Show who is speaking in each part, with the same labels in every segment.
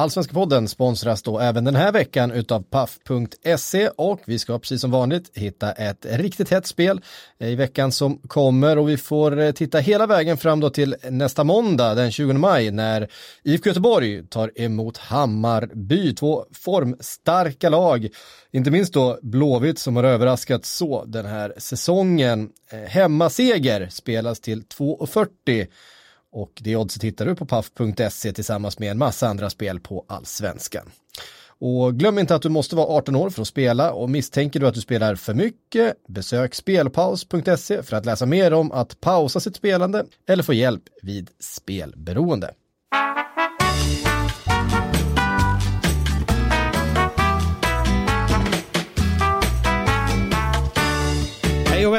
Speaker 1: Allsvenska podden sponsras då även den här veckan utav Paf.se och vi ska precis som vanligt hitta ett riktigt hett spel i veckan som kommer och vi får eh, titta hela vägen fram då till nästa måndag den 20 maj när IFK Göteborg tar emot Hammarby, två formstarka lag. Inte minst då Blåvitt som har överraskat så den här säsongen. Eh, hemmaseger spelas till 2,40 och det oddset hittar du på paff.se tillsammans med en massa andra spel på allsvenskan. Och glöm inte att du måste vara 18 år för att spela och misstänker du att du spelar för mycket, besök spelpaus.se för att läsa mer om att pausa sitt spelande eller få hjälp vid spelberoende.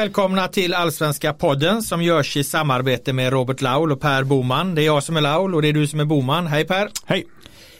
Speaker 2: Välkomna till Allsvenska podden som görs i samarbete med Robert Laul och Per Boman. Det är jag som är Laul och det är du som är Boman. Hej Per!
Speaker 3: Hej!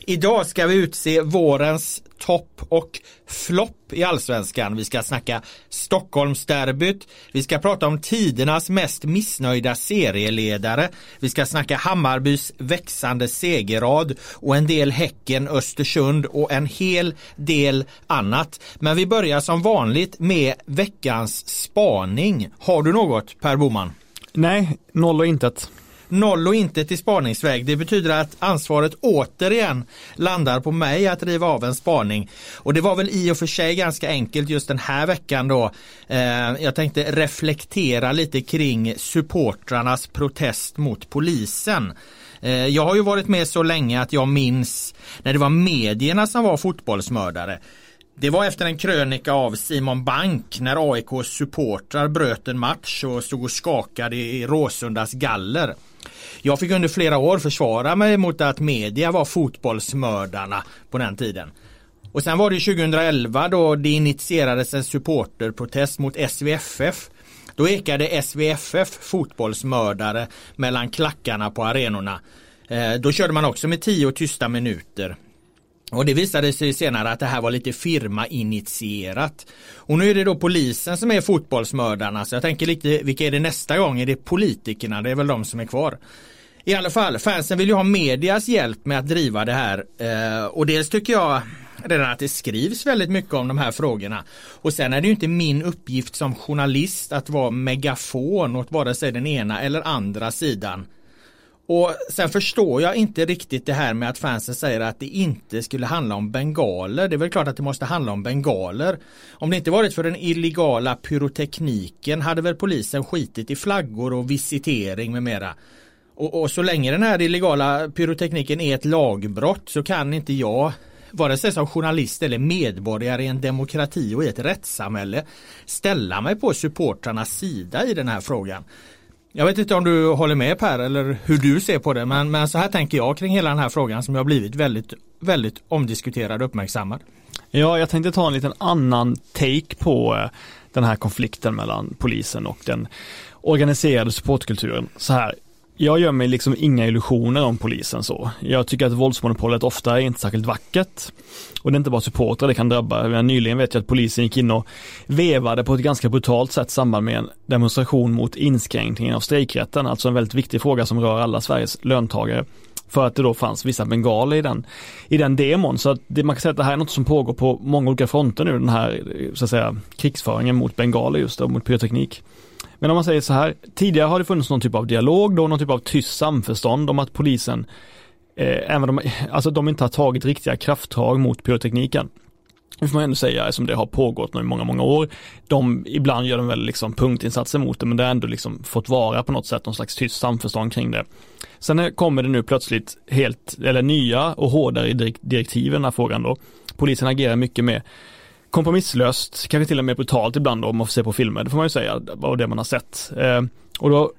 Speaker 2: Idag ska vi utse vårens topp och flopp i allsvenskan. Vi ska snacka Stockholmsderbyt. Vi ska prata om tidernas mest missnöjda serieledare. Vi ska snacka Hammarbys växande segerrad och en del Häcken, Östersund och en hel del annat. Men vi börjar som vanligt med veckans spaning. Har du något Per Boman?
Speaker 3: Nej, noll och intet.
Speaker 2: Noll och inte till spaningsväg. Det betyder att ansvaret återigen landar på mig att riva av en spaning. Och det var väl i och för sig ganska enkelt just den här veckan då. Eh, jag tänkte reflektera lite kring supportrarnas protest mot polisen. Eh, jag har ju varit med så länge att jag minns när det var medierna som var fotbollsmördare. Det var efter en krönika av Simon Bank när AIKs supportrar bröt en match och stod och skakade i Råsundas galler. Jag fick under flera år försvara mig mot att media var fotbollsmördarna på den tiden. Och sen var det 2011 då det initierades en supporterprotest mot SVFF. Då ekade SVFF fotbollsmördare mellan klackarna på arenorna. Eh, då körde man också med tio tysta minuter. Och det visade sig senare att det här var lite firmainitierat. Och nu är det då polisen som är fotbollsmördarna så jag tänker lite vilka är det nästa gång? Är det politikerna? Det är väl de som är kvar. I alla fall, fansen vill ju ha medias hjälp med att driva det här eh, och dels tycker jag redan att det skrivs väldigt mycket om de här frågorna. Och sen är det ju inte min uppgift som journalist att vara megafon åt vare sig den ena eller andra sidan. Och sen förstår jag inte riktigt det här med att fansen säger att det inte skulle handla om bengaler. Det är väl klart att det måste handla om bengaler. Om det inte varit för den illegala pyrotekniken hade väl polisen skitit i flaggor och visitering med mera. Och, och, så länge den här illegala pyrotekniken är ett lagbrott så kan inte jag vare sig som journalist eller medborgare i en demokrati och i ett rättssamhälle ställa mig på supportrarnas sida i den här frågan. Jag vet inte om du håller med Per eller hur du ser på det men, men så här tänker jag kring hela den här frågan som har blivit väldigt, väldigt omdiskuterad och uppmärksammad.
Speaker 3: Ja, jag tänkte ta en liten annan take på eh, den här konflikten mellan polisen och den organiserade supportkulturen. Så här, jag gör mig liksom inga illusioner om polisen så. Jag tycker att våldsmonopolet ofta är inte särskilt vackert. Och det är inte bara supportrar det kan drabba. Men nyligen vet jag att polisen gick in och vevade på ett ganska brutalt sätt i samband med en demonstration mot inskränkningen av strejkrätten. Alltså en väldigt viktig fråga som rör alla Sveriges löntagare. För att det då fanns vissa bengaler i den, i den demon. Så att det, man kan säga att det här är något som pågår på många olika fronter nu, den här så att säga krigsföringen mot bengaler just då, mot pyroteknik. Men om man säger så här, tidigare har det funnits någon typ av dialog då, någon typ av tyst samförstånd om att polisen, eh, även om, alltså de inte har tagit riktiga krafttag mot pyrotekniken. Det får man ändå säga eftersom det har pågått nu i många, många år. De, ibland gör de väl liksom punktinsatser mot det men det har ändå liksom fått vara på något sätt någon slags tyst samförstånd kring det. Sen kommer det nu plötsligt helt, eller nya och hårdare direktiv i den här frågan då. Polisen agerar mycket med kompromisslöst, kanske till och med brutalt ibland då, om man får se på filmer, det får man ju säga, av det man har sett. Eh, och då,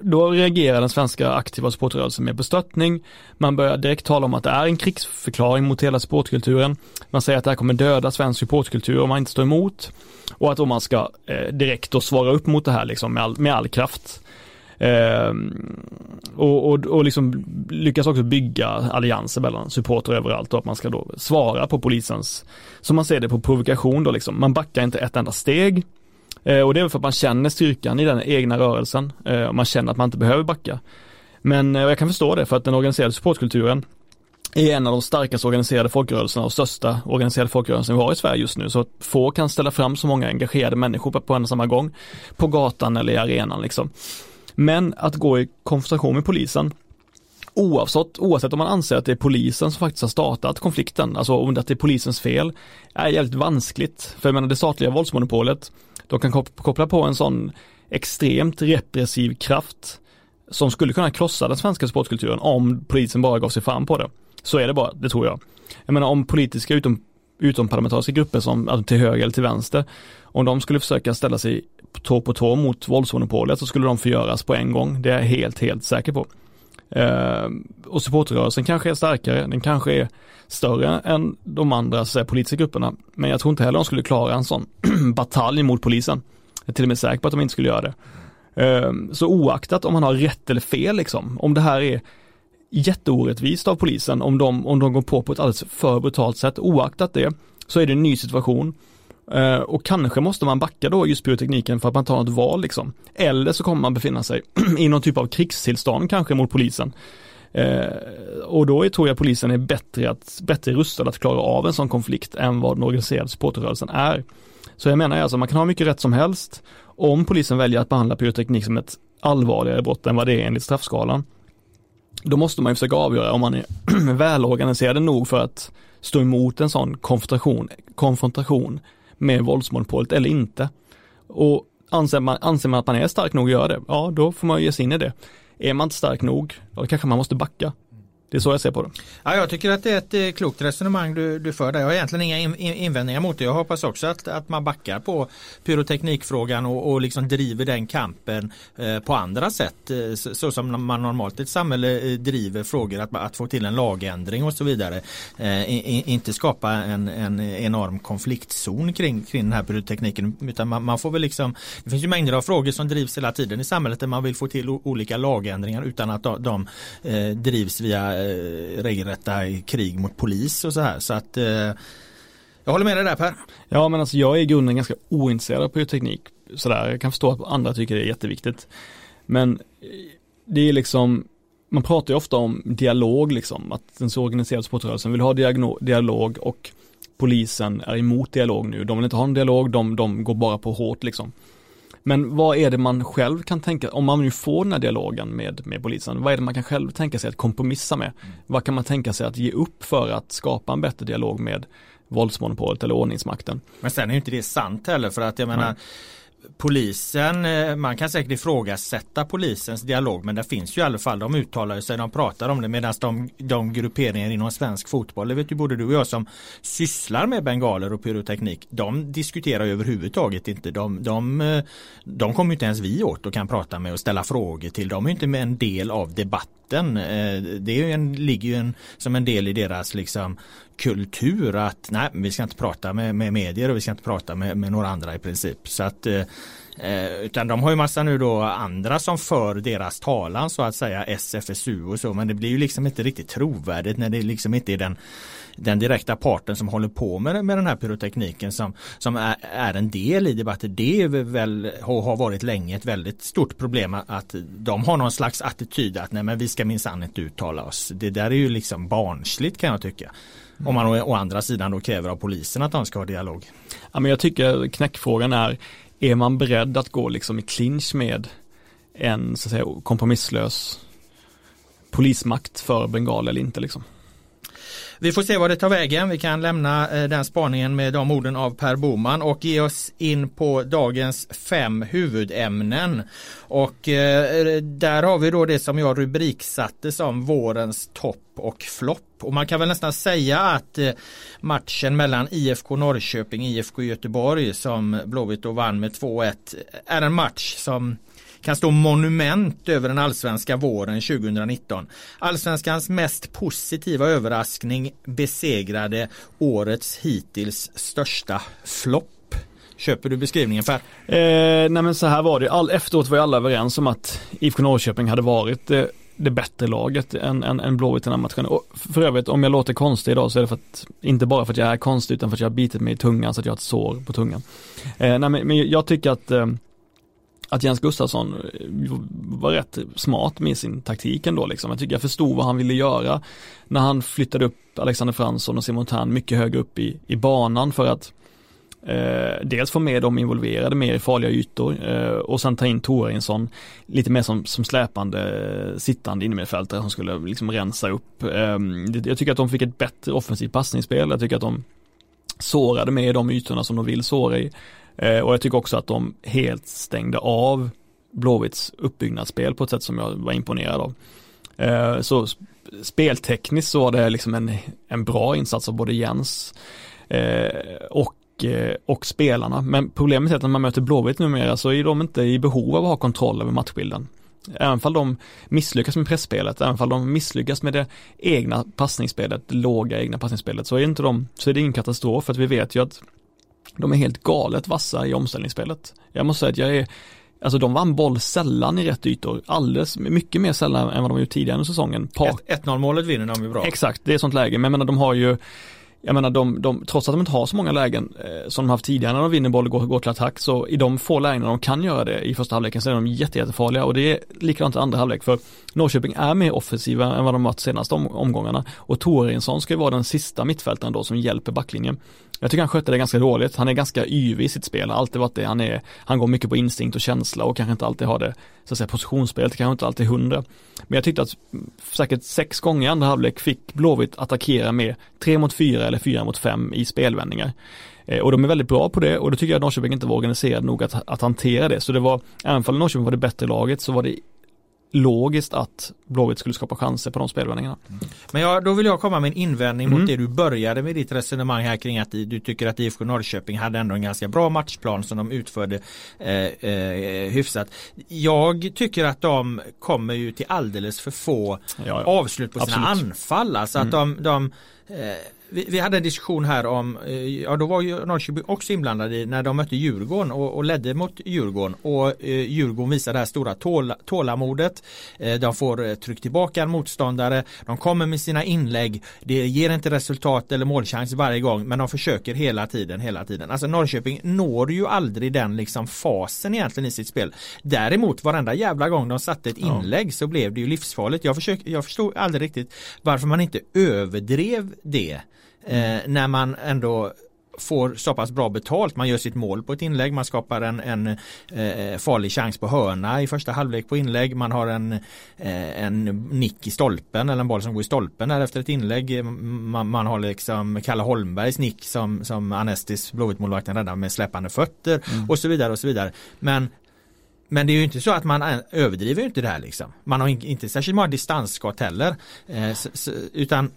Speaker 3: då reagerar den svenska aktiva supportrörelsen med bestörtning. Man börjar direkt tala om att det är en krigsförklaring mot hela supportkulturen, Man säger att det här kommer döda svensk supportkultur om man inte står emot. Och att då man ska eh, direkt då svara upp mot det här liksom med all, med all kraft. Eh, och, och, och liksom lyckas också bygga allianser mellan supporter överallt och att man ska då svara på polisens, som man ser det på provokation då liksom. Man backar inte ett enda steg. Eh, och det är väl för att man känner styrkan i den egna rörelsen. Eh, och man känner att man inte behöver backa. Men eh, jag kan förstå det för att den organiserade supportkulturen är en av de starkaste organiserade folkrörelserna och största organiserade folkrörelsen vi har i Sverige just nu. Så att få kan ställa fram så många engagerade människor på en och samma gång på gatan eller i arenan liksom. Men att gå i konfrontation med polisen oavsett, oavsett om man anser att det är polisen som faktiskt har startat konflikten, alltså om det är polisens fel, är jävligt vanskligt. För jag menar det statliga våldsmonopolet, de kan koppla på en sån extremt repressiv kraft som skulle kunna krossa den svenska sportkulturen om polisen bara gav sig fram på det. Så är det bara, det tror jag. Jag menar om politiska utom, utomparlamentariska grupper som alltså till höger eller till vänster, om de skulle försöka ställa sig tå på tå mot våldsmonopolet så skulle de förgöras på en gång. Det är jag helt, helt säker på. Eh, och supportrörelsen kanske är starkare, den kanske är större än de andra så politiska grupperna. Men jag tror inte heller de skulle klara en sån batalj mot polisen. Jag är till och med säker på att de inte skulle göra det. Eh, så oaktat om man har rätt eller fel liksom, om det här är jätteorättvist av polisen, om de, om de går på på ett alldeles för brutalt sätt, oaktat det, så är det en ny situation. Eh, och kanske måste man backa då just pyrotekniken för att man tar ett val liksom. Eller så kommer man befinna sig i någon typ av krigstillstånd kanske mot polisen. Eh, och då är, tror jag polisen är bättre, att, bättre rustad att klara av en sån konflikt än vad den organiserade supporterrörelsen är. Så jag menar alltså, man kan ha mycket rätt som helst om polisen väljer att behandla pyroteknik som ett allvarligare brott än vad det är enligt straffskalan. Då måste man ju försöka avgöra om man är välorganiserad nog för att stå emot en sån konfrontation, konfrontation med våldsmonopolet eller inte. Och anser man, anser man att man är stark nog att göra det, ja då får man ge sig in i det. Är man inte stark nog, då kanske man måste backa. Det är så jag ser på det.
Speaker 2: Ja, jag tycker att det är ett eh, klokt resonemang du, du för där. Jag har egentligen inga in, invändningar mot det. Jag hoppas också att, att man backar på pyroteknikfrågan och, och liksom driver den kampen eh, på andra sätt. Eh, så, så, som man normalt i ett samhälle eh, driver frågor att, att få till en lagändring och så vidare. Eh, I, inte skapa en, en enorm konfliktzon kring, kring den här pyrotekniken. Utan man, man, får väl liksom, det finns ju mängder av frågor som drivs hela tiden i samhället där man vill få till olika lagändringar utan att de, de eh, drivs via Eh, regelrätta krig mot polis och så här. Så att eh, jag håller med dig där Per.
Speaker 3: Ja men alltså jag är i grunden ganska ointresserad av pyroteknik. Sådär, jag kan förstå att andra tycker det är jätteviktigt. Men eh, det är liksom, man pratar ju ofta om dialog liksom, att den så organiserade sportrörelsen vill ha dialog och polisen är emot dialog nu. De vill inte ha en dialog, de, de går bara på hårt liksom. Men vad är det man själv kan tänka, om man nu får den här dialogen med, med polisen, vad är det man kan själv tänka sig att kompromissa med? Mm. Vad kan man tänka sig att ge upp för att skapa en bättre dialog med våldsmonopolet eller ordningsmakten?
Speaker 2: Men sen är ju inte det sant heller för att jag menar polisen, eh, man kan säkert ifrågasätta polisens dialog men det finns ju i alla fall, de uttalar sig, de pratar om det medan de, de grupperingar inom svensk fotboll, det vet ju både du och jag som sysslar med bengaler och pyroteknik, de diskuterar överhuvudtaget inte, de, de, eh, de kommer inte ens vi åt och kan prata med och ställa frågor till, de är inte med en del av debatten, eh, det är ju en, ligger ju en, som en del i deras liksom kultur att nej, vi ska inte prata med, med medier och vi ska inte prata med, med några andra i princip. Så att eh, eh utan de har ju massa nu då andra som för deras talan så att säga SFSU och så men det blir ju liksom inte riktigt trovärdigt när det liksom inte är den den direkta parten som håller på med, med den här pyrotekniken som, som är, är en del i debatten. Det är väl, har varit länge ett väldigt stort problem att de har någon slags attityd att nej men vi ska minsann inte uttala oss. Det där är ju liksom barnsligt kan jag tycka. Om man å, å andra sidan då kräver av polisen att de ska ha dialog.
Speaker 3: Ja, men jag tycker knäckfrågan är, är man beredd att gå liksom i clinch med en så att säga, kompromisslös polismakt för bengal eller inte liksom?
Speaker 2: Vi får se vad det tar vägen. Vi kan lämna eh, den spaningen med de orden av Per Boman och ge oss in på dagens fem huvudämnen. Och eh, där har vi då det som jag rubriksatte som vårens topp och flopp. Och man kan väl nästan säga att eh, matchen mellan IFK Norrköping och IFK Göteborg som Blåvitt då vann med 2-1 är en match som kan stå monument över den allsvenska våren 2019. Allsvenskans mest positiva överraskning besegrade årets hittills största flopp. Köper du beskrivningen Per?
Speaker 3: Eh, nej men så här var det, All, efteråt var ju alla överens om att IFK Norrköping hade varit eh, det bättre laget än, än, än Blåvitt i den här matchen. Och för övrigt, om jag låter konstig idag så är det för att, inte bara för att jag är konstig utan för att jag har bitit mig i tungan så att jag har ett sår på tungan. Eh, nej, men, men jag tycker att eh, att Jens Gustafsson eh, var rätt smart med sin taktik ändå liksom. Jag tycker jag förstod vad han ville göra när han flyttade upp Alexander Fransson och Simon Tern mycket högre upp i, i banan för att Eh, dels få med dem involverade mer i farliga ytor eh, och sen ta in Torinsson lite mer som, som släpande eh, sittande innermittfältare som skulle liksom rensa upp. Eh, jag tycker att de fick ett bättre offensivt passningsspel. Jag tycker att de sårade med de ytorna som de vill såra i. Eh, och jag tycker också att de helt stängde av Blåvitts uppbyggnadsspel på ett sätt som jag var imponerad av. Eh, så speltekniskt så var det liksom en, en bra insats av både Jens eh, och Eh, och spelarna. Men problemet är att när man möter Blåvitt numera så är de inte i behov av att ha kontroll över matchbilden. Även fall de misslyckas med pressspelet, även fall de misslyckas med det egna passningsspelet, det låga egna passningsspelet, så är inte de, så är det ingen katastrof för att vi vet ju att de är helt galet vassa i omställningsspelet. Jag måste säga att jag är Alltså de vann boll sällan i rätt ytor, alldeles mycket mer sällan än vad de gjort tidigare under säsongen.
Speaker 2: 1-0 målet vinner de ju bra.
Speaker 3: Exakt, det är sånt läge, men jag menar de har ju jag menar de, de, trots att de inte har så många lägen eh, som de haft tidigare när de vinner boll och går, går till attack så i de få lägena de kan göra det i första halvleken så är de jätte, jättefarliga och det är likadant i andra halvlek för Norrköping är mer offensiva än vad de varit senaste om, omgångarna och Torinsson ska ju vara den sista mittfältaren då som hjälper backlinjen. Jag tycker han skötte det ganska dåligt. Han är ganska yvig i sitt spel, har alltid varit det. Han, är, han går mycket på instinkt och känsla och kanske inte alltid har det, så att säga positionsspelet kanske inte alltid hundra. Men jag tyckte att säkert sex gånger i andra halvlek fick Blåvitt attackera med tre mot fyra eller fyra mot fem i spelvändningar. Eh, och de är väldigt bra på det och då tycker jag att Norrköping inte var organiserad nog att, att hantera det. Så det var, även om Norrköping var det bättre laget så var det logiskt att Blåvitt skulle skapa chanser på de spelvändningarna. Mm.
Speaker 2: Men ja, då vill jag komma med en invändning mm. mot det du började med ditt resonemang här kring att du tycker att IFK Norrköping hade ändå en ganska bra matchplan som de utförde eh, eh, hyfsat. Jag tycker att de kommer ju till alldeles för få ja, ja. avslut på sina Absolut. anfall. Alltså att mm. de, de eh, vi, vi, hade en diskussion här om, eh, ja då var ju Norrköping också inblandade i när de mötte Djurgården och, och ledde mot Djurgården och eh, Djurgården visar det här stora tål, tålamodet. Eh, de får eh, tryck tillbaka en motståndare, de kommer med sina inlägg, det ger inte resultat eller målchans varje gång men de försöker hela tiden, hela tiden. Alltså Norrköping når ju aldrig den liksom fasen egentligen i sitt spel. Däremot varenda jävla gång de satte ett inlägg så blev det ju livsfarligt. Jag, försök, jag förstod aldrig riktigt varför man inte överdrev det eh, när man ändå får så pass bra betalt. Man gör sitt mål på ett inlägg, man skapar en, en eh, farlig chans på hörna i första halvlek på inlägg. Man har en, eh, en nick i stolpen eller en boll som går i stolpen där efter ett inlägg. Man, man har liksom Kalle Holmbergs nick som, som Anestis, Blåvittmålvakten, räddar med släpande fötter mm. och så vidare och så vidare. Men men det är ju inte så att man överdriver inte det här liksom. Man har inte särskilt många distansskott heller. Eh, utan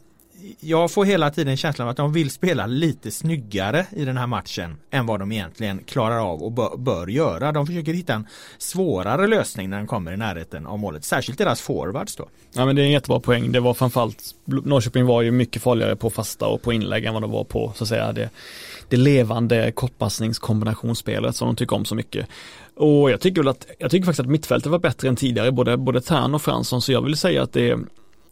Speaker 2: jag får hela tiden känslan av att de vill spela lite snyggare i den här matchen än vad de egentligen klarar av och bör, bör, göra. De försöker hitta en svårare lösning när de kommer i närheten av målet. Särskilt deras forwards då.
Speaker 3: Ja men det är en jättebra poäng. Det var framförallt Norrköping var ju mycket farligare på fasta och på inlägg än vad de var på så att säga det, det levande kortpassningskombinationsspelet som de tycker om så mycket. Och jag tycker väl att, jag tycker faktiskt att mittfältet var bättre än tidigare, både, både Tern och Fransson, så jag vill säga att det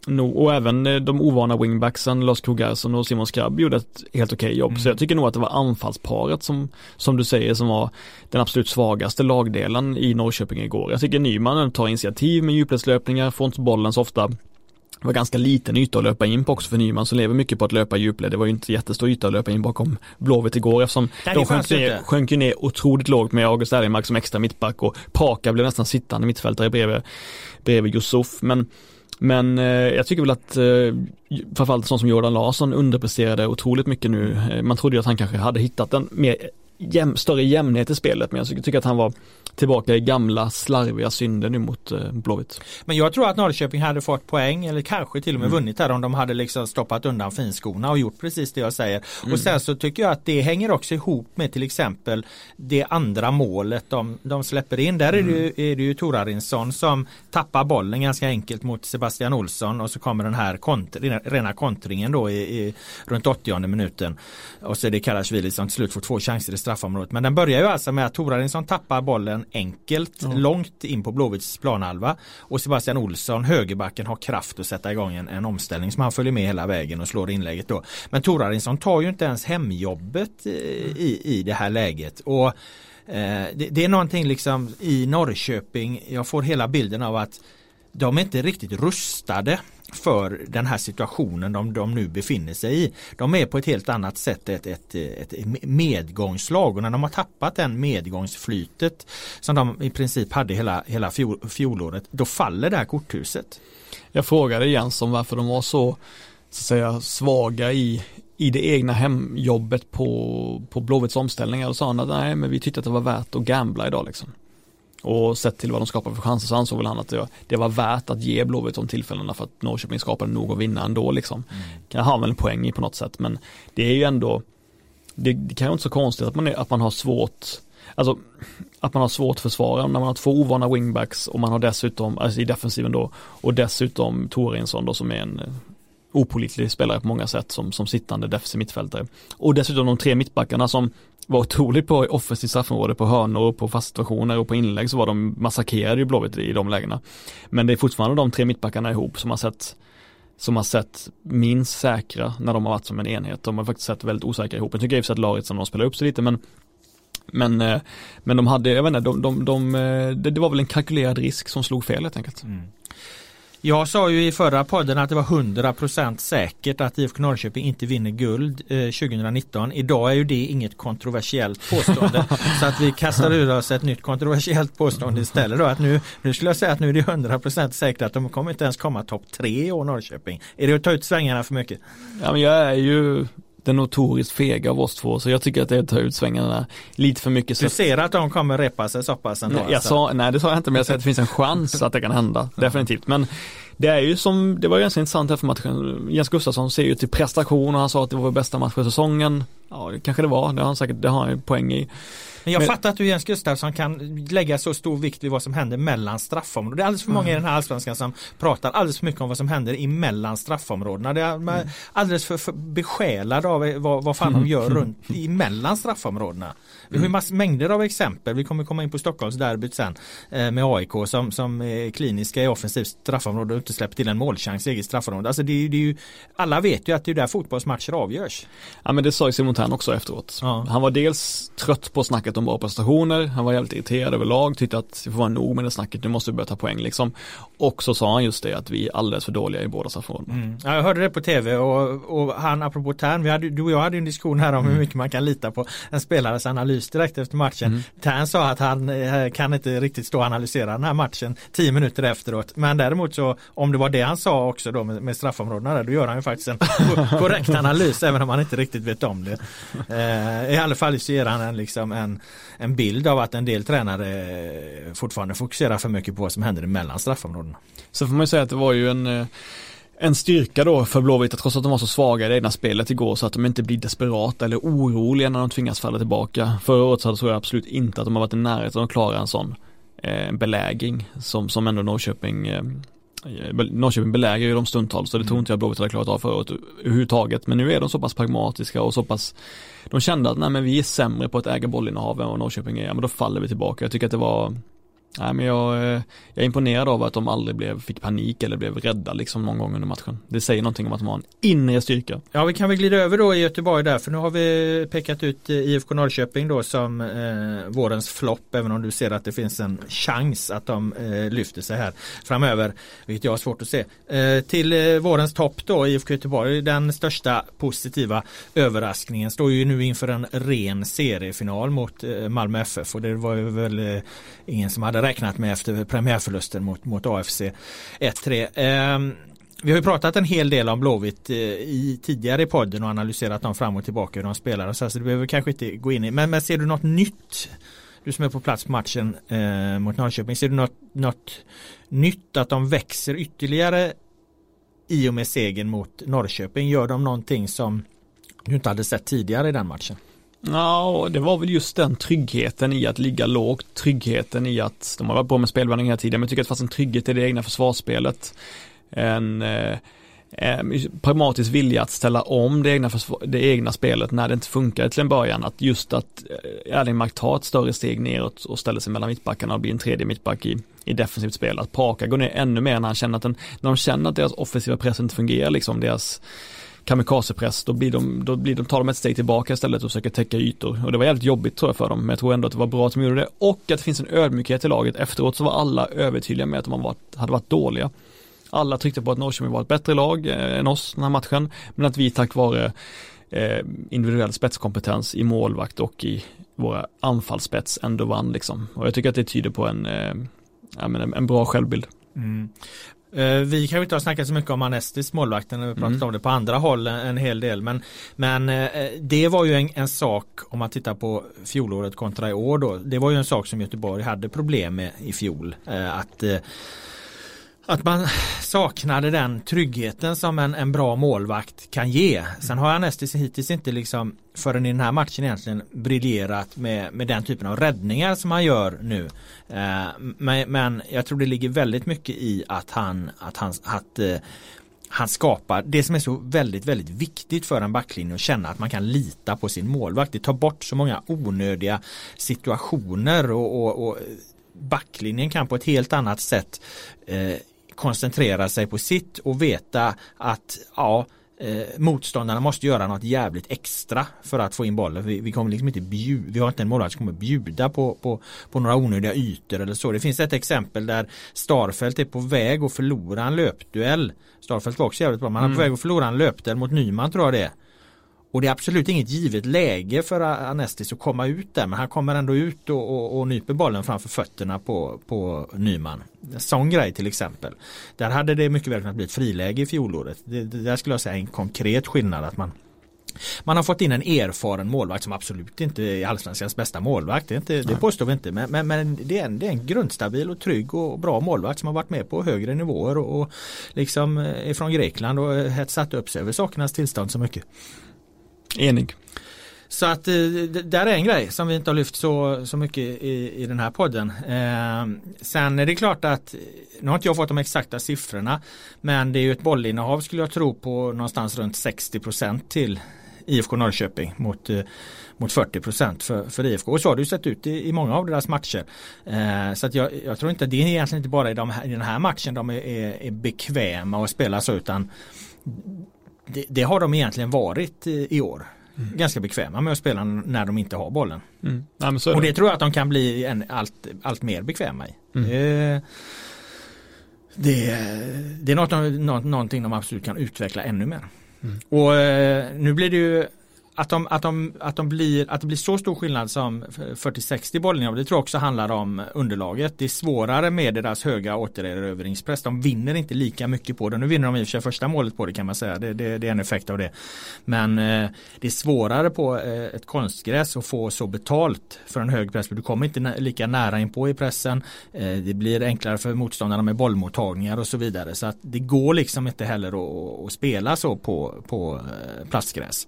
Speaker 3: nog, och även eh, de ovana wingbacksen Lars Krogarsson och Simon Skrabb gjorde ett helt okej jobb. Mm. Så jag tycker nog att det var anfallsparet som, som du säger, som var den absolut svagaste lagdelen i Norrköping igår. Jag tycker Nyman tar initiativ med djupledslöpningar, får inte bollen så ofta. Det var ganska liten yta att löpa in på också för Nyman som lever mycket på att löpa djupled. Det var ju inte jättestor yta att löpa in bakom Blåvitt igår eftersom de sjönk ner, sjönk ner otroligt lågt med August Erlingmark som extra mittback och Paka blev nästan sittande mittfältare bredvid, bredvid Yusuf. Men men eh, jag tycker väl att eh, framförallt sån som Jordan Larsson underpresterade otroligt mycket nu. Eh, man trodde ju att han kanske hade hittat en mer jäm, större jämnhet i spelet men jag tycker att han var tillbaka i gamla slarviga synder nu mot eh, Blåvitt.
Speaker 2: Men jag tror att Norrköping hade fått poäng eller kanske till och med mm. vunnit här om de hade liksom stoppat undan finskorna och gjort precis det jag säger. Mm. Och sen så tycker jag att det hänger också ihop med till exempel det andra målet de, de släpper in. Där är, det ju, mm. är det ju Torarinsson som tappar bollen ganska enkelt mot Sebastian Olsson och så kommer den här kont rena kontringen då i, i, runt 80 minuten. Och så är det Karasjvili som till slut får två chanser i straffområdet. Men den börjar ju alltså med att Torarinsson tappar bollen enkelt mm. långt in på Blåvitts planhalva och Sebastian Olsson, högerbacken, har kraft att sätta igång en, en omställning som han följer med hela vägen och slår inlägget då. Men Torarinsson tar ju inte ens hemjobbet i, i det här läget. Och Eh, det, det, är någonting liksom i Norrköping, jag får hela bilden av att de är inte riktigt rustade för den här situationen de, de nu befinner sig i. De är på ett helt annat sätt ett, ett, ett medgångslag och när de har tappat den medgångsflytet som de i princip hade hela, hela fjol, fjolåret, då faller det här korthuset.
Speaker 3: Jag frågade Jens om varför de var så, så att säga, svaga i, i det egna hemjobbet på, på Blåvitts omställningar och sa han att nej men vi tyckte att det var värt att gambla idag liksom. Och sett till vad de skapar för chanser så ansåg väl han att det var, det var värt att ge Blåvitt de tillfällena för att Norrköping skapade nog att vinna ändå liksom. Mm. Kan ha väl en poäng i på något sätt men det är ju ändå det, det kan ju inte så konstigt att man, är, att man har svårt Alltså att man har svårt att försvara när man har två ovana wingbacks och man har dessutom, alltså i defensiven då, och dessutom Torinsson då som är en opolitlig spelare på många sätt som, som sittande defensiv mittfältare. Och dessutom de tre mittbackarna som var otroligt på offensivt straffområde, på hörnor, på fast situationer och på inlägg så var de massakrerade ju Blåvitt i de lägena. Men det är fortfarande de tre mittbackarna ihop som har sett som har sett minst säkra när de har varit som en enhet. De har faktiskt sett väldigt osäkra ihop. Jag tycker i och för sig att Laritsen de spelar upp sig lite men men, eh, men de hade, jag vet inte, de, de, de, eh, det, det var väl en kalkylerad risk som slog fel helt enkelt. Mm.
Speaker 2: Jag sa ju i förra podden att det var 100% säkert att IFK Norrköping inte vinner guld eh, 2019. Idag är ju det inget kontroversiellt påstående. så att vi kastar ur oss ett nytt kontroversiellt påstående istället då. Att nu, nu skulle jag säga att nu är det 100% säkert att de kommer inte ens komma topp tre i år Norrköping. Är det att ta ut svängarna för mycket?
Speaker 3: Ja men jag är ju den notoriskt fega av oss två så jag tycker att det är att ta ut svängarna lite för mycket.
Speaker 2: Du ser att de kommer repa sig så pass ändå?
Speaker 3: Nej, jag alltså? sa, nej det sa jag inte men jag säger att det finns en chans att det kan hända, definitivt. Men det är ju som, det var ju ganska intressant här för matchen. Jens Gustafsson ser ju till prestation och han sa att det var bästa match för säsongen. Ja, kanske det var, det har han säkert, det har han ju poäng i.
Speaker 2: Men jag men, fattar att hur Jens Gustafsson kan lägga så stor vikt vid vad som händer mellan straffområdena. Det är alldeles för många mm. i den här allsvenskan som pratar alldeles för mycket om vad som händer emellan straffområdena. Det är mm. alldeles för, för besjälade av vad, vad fan mm. de gör runt emellan straffområdena. Vi har ju mass, mängder av exempel. Vi kommer komma in på Stockholmsderbyt sen eh, med AIK som, som är kliniska i offensivt straffområde och inte släpper till en målchans i eget straffområde. Alltså det är, det är ju, alla vet ju att det är där fotbollsmatcher avgörs.
Speaker 3: Ja men det sa ju Simon Thern också efteråt. Ja. Han var dels trött på snacket om bra prestationer, han var jävligt irriterad överlag, tyckte att det får vara nog med det snacket, nu måste vi börja ta poäng liksom. Och så sa han just det att vi är alldeles för dåliga i båda straffområdena.
Speaker 2: Mm. Ja, jag hörde det på tv och, och han apropå Thern, vi hade, du och jag hade en diskussion här om mm. hur mycket man kan lita på en spelares analys direkt efter matchen. Mm. Tern sa att han eh, kan inte riktigt stå och analysera den här matchen tio minuter efteråt. Men däremot så om det var det han sa också då med, med straffområdena där, då gör han ju faktiskt en korrekt analys även om han inte riktigt vet om det. Eh, I alla fall så ger han en, liksom en, en bild av att en del tränare fortfarande fokuserar för mycket på vad som händer mellan straffområdena.
Speaker 3: Så får man ju säga att det var ju en eh, en styrka då för Blåvitt, trots att de var så svaga i det egna spelet igår så att de inte blir desperata eller oroliga när de tvingas falla tillbaka. Förra året så tror jag absolut inte att de har varit i närheten att klara en sån eh, belägring som, som ändå Norrköping eh, Norrköping belägrar ju de stundtals så det tror mm. inte jag Blåvitt hade klarat av förra året överhuvudtaget. Men nu är de så pass pragmatiska och så pass De kände att nej men vi är sämre på att äga bollinnehav än vad Norrköping är, men då faller vi tillbaka. Jag tycker att det var Nej men jag, eh, jag är imponerad av att de aldrig blev, fick panik eller blev rädda liksom någon gång under matchen. Det säger någonting om att de har en inre styrka.
Speaker 2: Ja vi kan väl glida över då i Göteborg där för nu har vi pekat ut eh, IFK Norrköping då som eh, vårens flopp även om du ser att det finns en chans att de eh, lyfter sig här framöver. Vilket jag har svårt att se. Eh, till eh, vårens topp då IFK Göteborg den största positiva överraskningen står ju nu inför en ren seriefinal mot eh, Malmö FF och det var ju väl eh, ingen som hade räknat med efter premiärförlusten mot, mot AFC 1-3. Eh, vi har ju pratat en hel del om Blåvitt eh, i tidigare i podden och analyserat dem fram och tillbaka hur de spelar och så, så det behöver kanske inte gå in i. Men, men ser du något nytt? Du som är på plats på matchen eh, mot Norrköping. Ser du något, något nytt att de växer ytterligare i och med segern mot Norrköping? Gör de någonting som du inte hade sett tidigare i den matchen?
Speaker 3: Ja, det var väl just den tryggheten i att ligga lågt, tryggheten i att, de har varit bra med spelvändning hela tiden, men jag tycker att det fanns en trygghet i det egna försvarsspelet. En eh, eh, pragmatisk vilja att ställa om det egna, det egna spelet när det inte funkade till en början. Att just att eh, Erlingmark tar ett större steg neråt och ställer sig mellan mittbackarna och blir en tredje mittback i, i defensivt spel. Att Paka går ner ännu mer när han känner att den, när de känner att deras offensiva press inte fungerar, liksom deras kamikazepress, då, blir de, då blir de, tar de ett steg tillbaka istället och försöker täcka ytor. Och det var jävligt jobbigt tror jag för dem, men jag tror ändå att det var bra att de gjorde det. Och att det finns en ödmjukhet i laget. Efteråt så var alla övertydliga med att de varit, hade varit dåliga. Alla tryckte på att Norrköping var ett bättre lag eh, än oss den här matchen, men att vi tack vare eh, individuell spetskompetens i målvakt och i våra anfallsspets ändå vann liksom. Och jag tycker att det tyder på en, eh, menar, en bra självbild. Mm.
Speaker 2: Uh, vi kanske inte har snackat så mycket om Anestis målvakten, vi har pratat mm. om det på andra håll en, hel del. Men, men uh, det var ju en, en, sak om man tittar på fjolåret kontra i år då. Det var ju en sak som Göteborg hade problem med i fjol. Uh, att att man saknade den tryggheten som en, en bra målvakt kan ge. Sen har Anestis hittills inte liksom förrän i den här matchen egentligen briljerat med, med den typen av räddningar som han gör nu. Eh, men, men, jag tror det ligger väldigt mycket i att han, att han, att, eh, han skapar det som är så väldigt, väldigt viktigt för en backlinje att känna att man kan lita på sin målvakt. Det tar bort så många onödiga situationer och, och, och backlinjen kan på ett helt annat sätt eh, koncentrera sig på sitt och veta att ja, eh, motståndarna måste göra något jävligt extra för att få in bollen. Vi, vi kommer liksom inte bjuda, vi har inte en målvakt som kommer bjuda på, på, på några onödiga ytor eller så. Det finns ett exempel där Starfelt är på väg att förlora en löpduell. Starfelt var också jävligt bra, men han är på mm. väg att förlora en löpduell mot Nyman tror jag det är. Och det är absolut inget givet läge för Anestis att komma ut där men han kommer ändå ut och, och, och nyper bollen framför fötterna på, på Nyman. En sån grej till exempel. Där hade det mycket väl kunnat bli ett friläge i fjolåret. Det, det där skulle jag säga är en konkret skillnad att man man har fått in en erfaren målvakt som absolut inte är allsvenskans bästa målvakt. Det, inte, det påstår vi inte. Men, men, men, det, är en, det är en grundstabil och trygg och bra målvakt som har varit med på högre nivåer och, och liksom är från Grekland och hetsat upp sig över sakernas tillstånd så mycket.
Speaker 3: Enig.
Speaker 2: Så att eh, det där är en grej som vi inte har lyft så, så mycket i, i den här podden. Eh, sen är det klart att eh, nu har inte jag fått de exakta siffrorna men det är ju ett bollinnehav skulle jag tro på någonstans runt 60% till IFK Norrköping mot, eh, mot 40% för, för IFK. Och så har det ju sett ut i, i många av deras matcher. Eh, så att jag, jag, tror inte det är egentligen inte bara i, de här, i den här matchen de är, är, är bekväma att spela så utan det, det, har de egentligen varit i år. Mm. Ganska bekväma med att spela när de inte har bollen. Mm. Ja, det. Och det tror jag att de kan bli en, allt, allt mer bekväma i. Mm. Det, det, det, är något, något, någonting de absolut kan utveckla ännu mer. Mm. Och eh, nu blir det ju att, de, att, de, att, de blir, att det blir så stor skillnad som 40-60 bollningar, det tror jag också handlar om underlaget. Det är svårare med deras höga återerövringspress. De vinner inte lika mycket på det. Nu vinner de i och för sig första målet på det kan man säga. Det, det, det är en effekt av det. Men eh, det är svårare på eh, ett konstgräs att få så betalt för en hög press. Du kommer inte lika nära in på i pressen. Eh, det blir enklare för motståndarna med bollmottagningar och så vidare. Så att det går liksom inte heller att, att spela så på, på eh, plastgräs.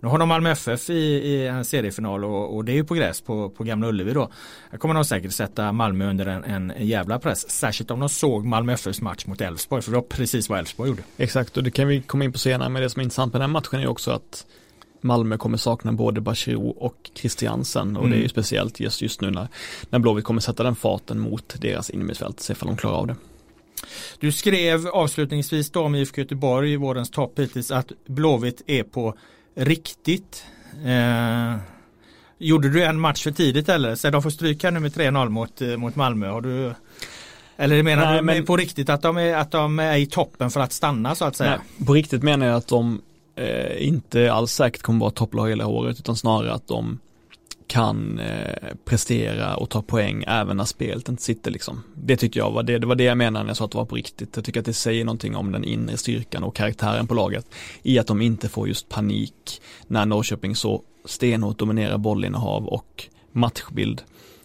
Speaker 2: Nu har de Malmö FF i, i en seriefinal och, och, det är ju på gräs på, på Gamla Ullevi då. Jag kommer nog säkert sätta Malmö under en, en jävla press. Särskilt om de såg Malmö FFs match mot Elfsborg för det var precis vad Elfsborg gjorde.
Speaker 3: Exakt och det kan vi komma in på senare men det som är intressant med den här matchen är också att Malmö kommer sakna både Bachirou och Christiansen och mm. det är ju mm. speciellt just, just nu när, när Blåvitt kommer sätta den farten mot deras innermittfält, se ifall de klarar av det.
Speaker 2: Du skrev avslutningsvis då om IFK Göteborg i vårens topp hittills att Blåvitt är på riktigt. Eh, gjorde du en match för tidigt eller? Så de får stryka nu med 3-0 mot, eh, mot Malmö. Har du eller menar Nej, du men, på riktigt att de, är, att de är i toppen för att stanna så att säga?
Speaker 3: Nej, på riktigt menar jag att de eh, inte alls säkert kommer vara topplag hela året utan snarare att de kan eh, prestera och ta poäng även när spelet inte sitter liksom. Det tyckte jag var det, det var det jag menade när jag sa att det var på riktigt. Jag tycker att det säger någonting om den inre styrkan och karaktären på laget i att de inte får just panik när Norrköping så stenhårt dominerar bollinnehav och matchbild.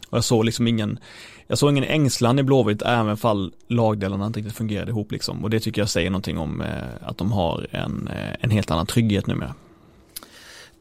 Speaker 3: Och jag såg liksom ingen, jag såg ingen ängslan i Blåvitt även fall lagdelarna inte riktigt fungerade ihop liksom. Och det tycker jag säger någonting om eh, att de har en, eh, en helt annan trygghet numera.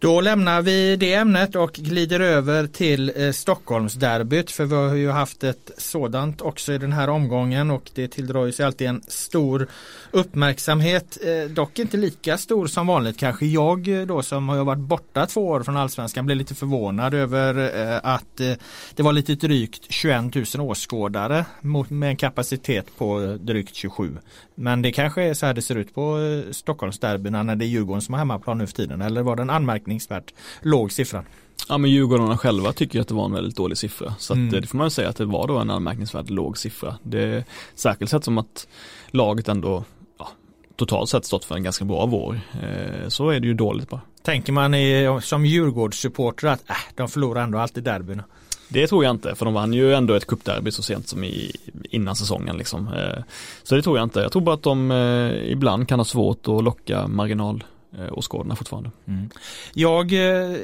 Speaker 2: Då lämnar vi det ämnet och glider över till eh, Stockholmsderbyt för vi har ju haft ett sådant också i den här omgången och det tilldrar sig alltid en stor uppmärksamhet. Eh, dock inte lika stor som vanligt kanske. Jag eh, då som har varit borta två år från Allsvenskan blev lite förvånad över eh, att eh, det var lite drygt 21 000 åskådare mot, med en kapacitet på eh, drygt 27. Men det kanske är så här det ser ut på Stockholmsderbyna när det är Djurgården som har hemmaplan nu för tiden eller var det en anmärkningsvärt låg siffra?
Speaker 3: Ja men Djurgårdarna själva tycker att det var en väldigt dålig siffra. Så
Speaker 2: Mm.
Speaker 3: eh, det får man säga att det var då en anmärkningsvärt låg siffra. Det är särskilt sett som att laget ändå ja, totalt sett stått för en ganska bra vår. Eh, så är det ju dåligt bara.
Speaker 2: Tänker man i, som Djurgårdssupporter att äh, de förlorar ändå alltid derbyna?
Speaker 3: Det tror jag inte, för de vann ju ändå ett cupderby så sent som i, innan säsongen liksom. Eh, Så det tror jag inte. Jag tror bara att de eh, ibland kan ha svårt att locka marginal Eh, åskådarna fortfarande. Mm.
Speaker 2: Jag eh,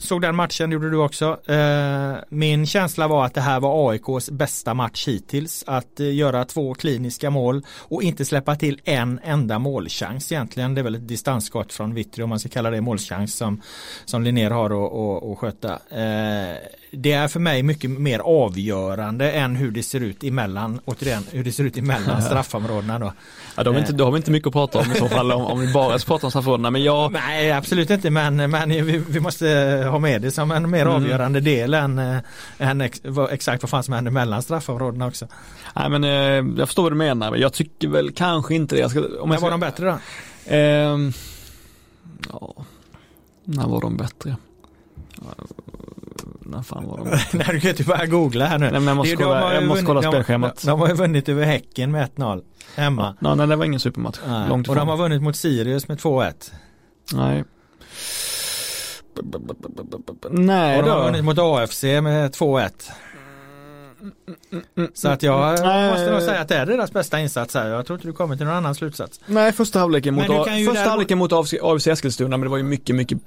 Speaker 2: såg den matchen, gjorde du också. Eh, min känsla var att det här var AIKs bästa match hittills. Att eh, göra två kliniska mål och inte släppa till en enda målchans egentligen. Det är väl ett distansskott från Vittry om man ska kalla det målchans som, som Linnér har att- att att sköta. Eh, det är för mig mycket mer avgörande än hur det ser ut emellan, återigen, hur det ser ut emellan straffområdena då.
Speaker 3: Ja, de har inte, då har vi inte mycket att prata om i så fall om, om vi bara ska prata om straffområdena. Men jag,
Speaker 2: Nej absolut inte men, men vi, vi måste ha med det som en mer
Speaker 3: Mm.
Speaker 2: avgörande del än, eh, än ex, vad, exakt vad fan som händer mellan straffområdena också.
Speaker 3: nej, men eh, jag förstår vad du menar. men Jag tycker väl kanske inte det. Jag ska, om jag ska,
Speaker 2: var de bättre då?
Speaker 3: Ehm, ja, när var de bättre? När fan var de?
Speaker 2: Nej du kan inte bara googla här nu.
Speaker 3: Nej, jag måste
Speaker 2: Det- de
Speaker 3: kolla-
Speaker 2: ju
Speaker 3: jag måste kolla
Speaker 2: de-
Speaker 3: spelschemat.
Speaker 2: De, de har ju vunnit över Häcken med 1-0 hemma.
Speaker 3: Ja, nej, det var ingen supermatch.
Speaker 2: Nej.
Speaker 3: Långt
Speaker 2: och de har vunnit mot Sirius med 2-1.
Speaker 3: Nej. Nej
Speaker 2: Och de har
Speaker 3: då.
Speaker 2: vunnit mot AFC med 2-1. Så att jag
Speaker 3: Nej.
Speaker 2: måste nog säga att det är deras bästa insats här. Jag tror inte du kommer till någon annan slutsats.
Speaker 3: Nej, första halvleken mot, första halvleken mot AFC Eskilstuna, men det var ju mycket, mycket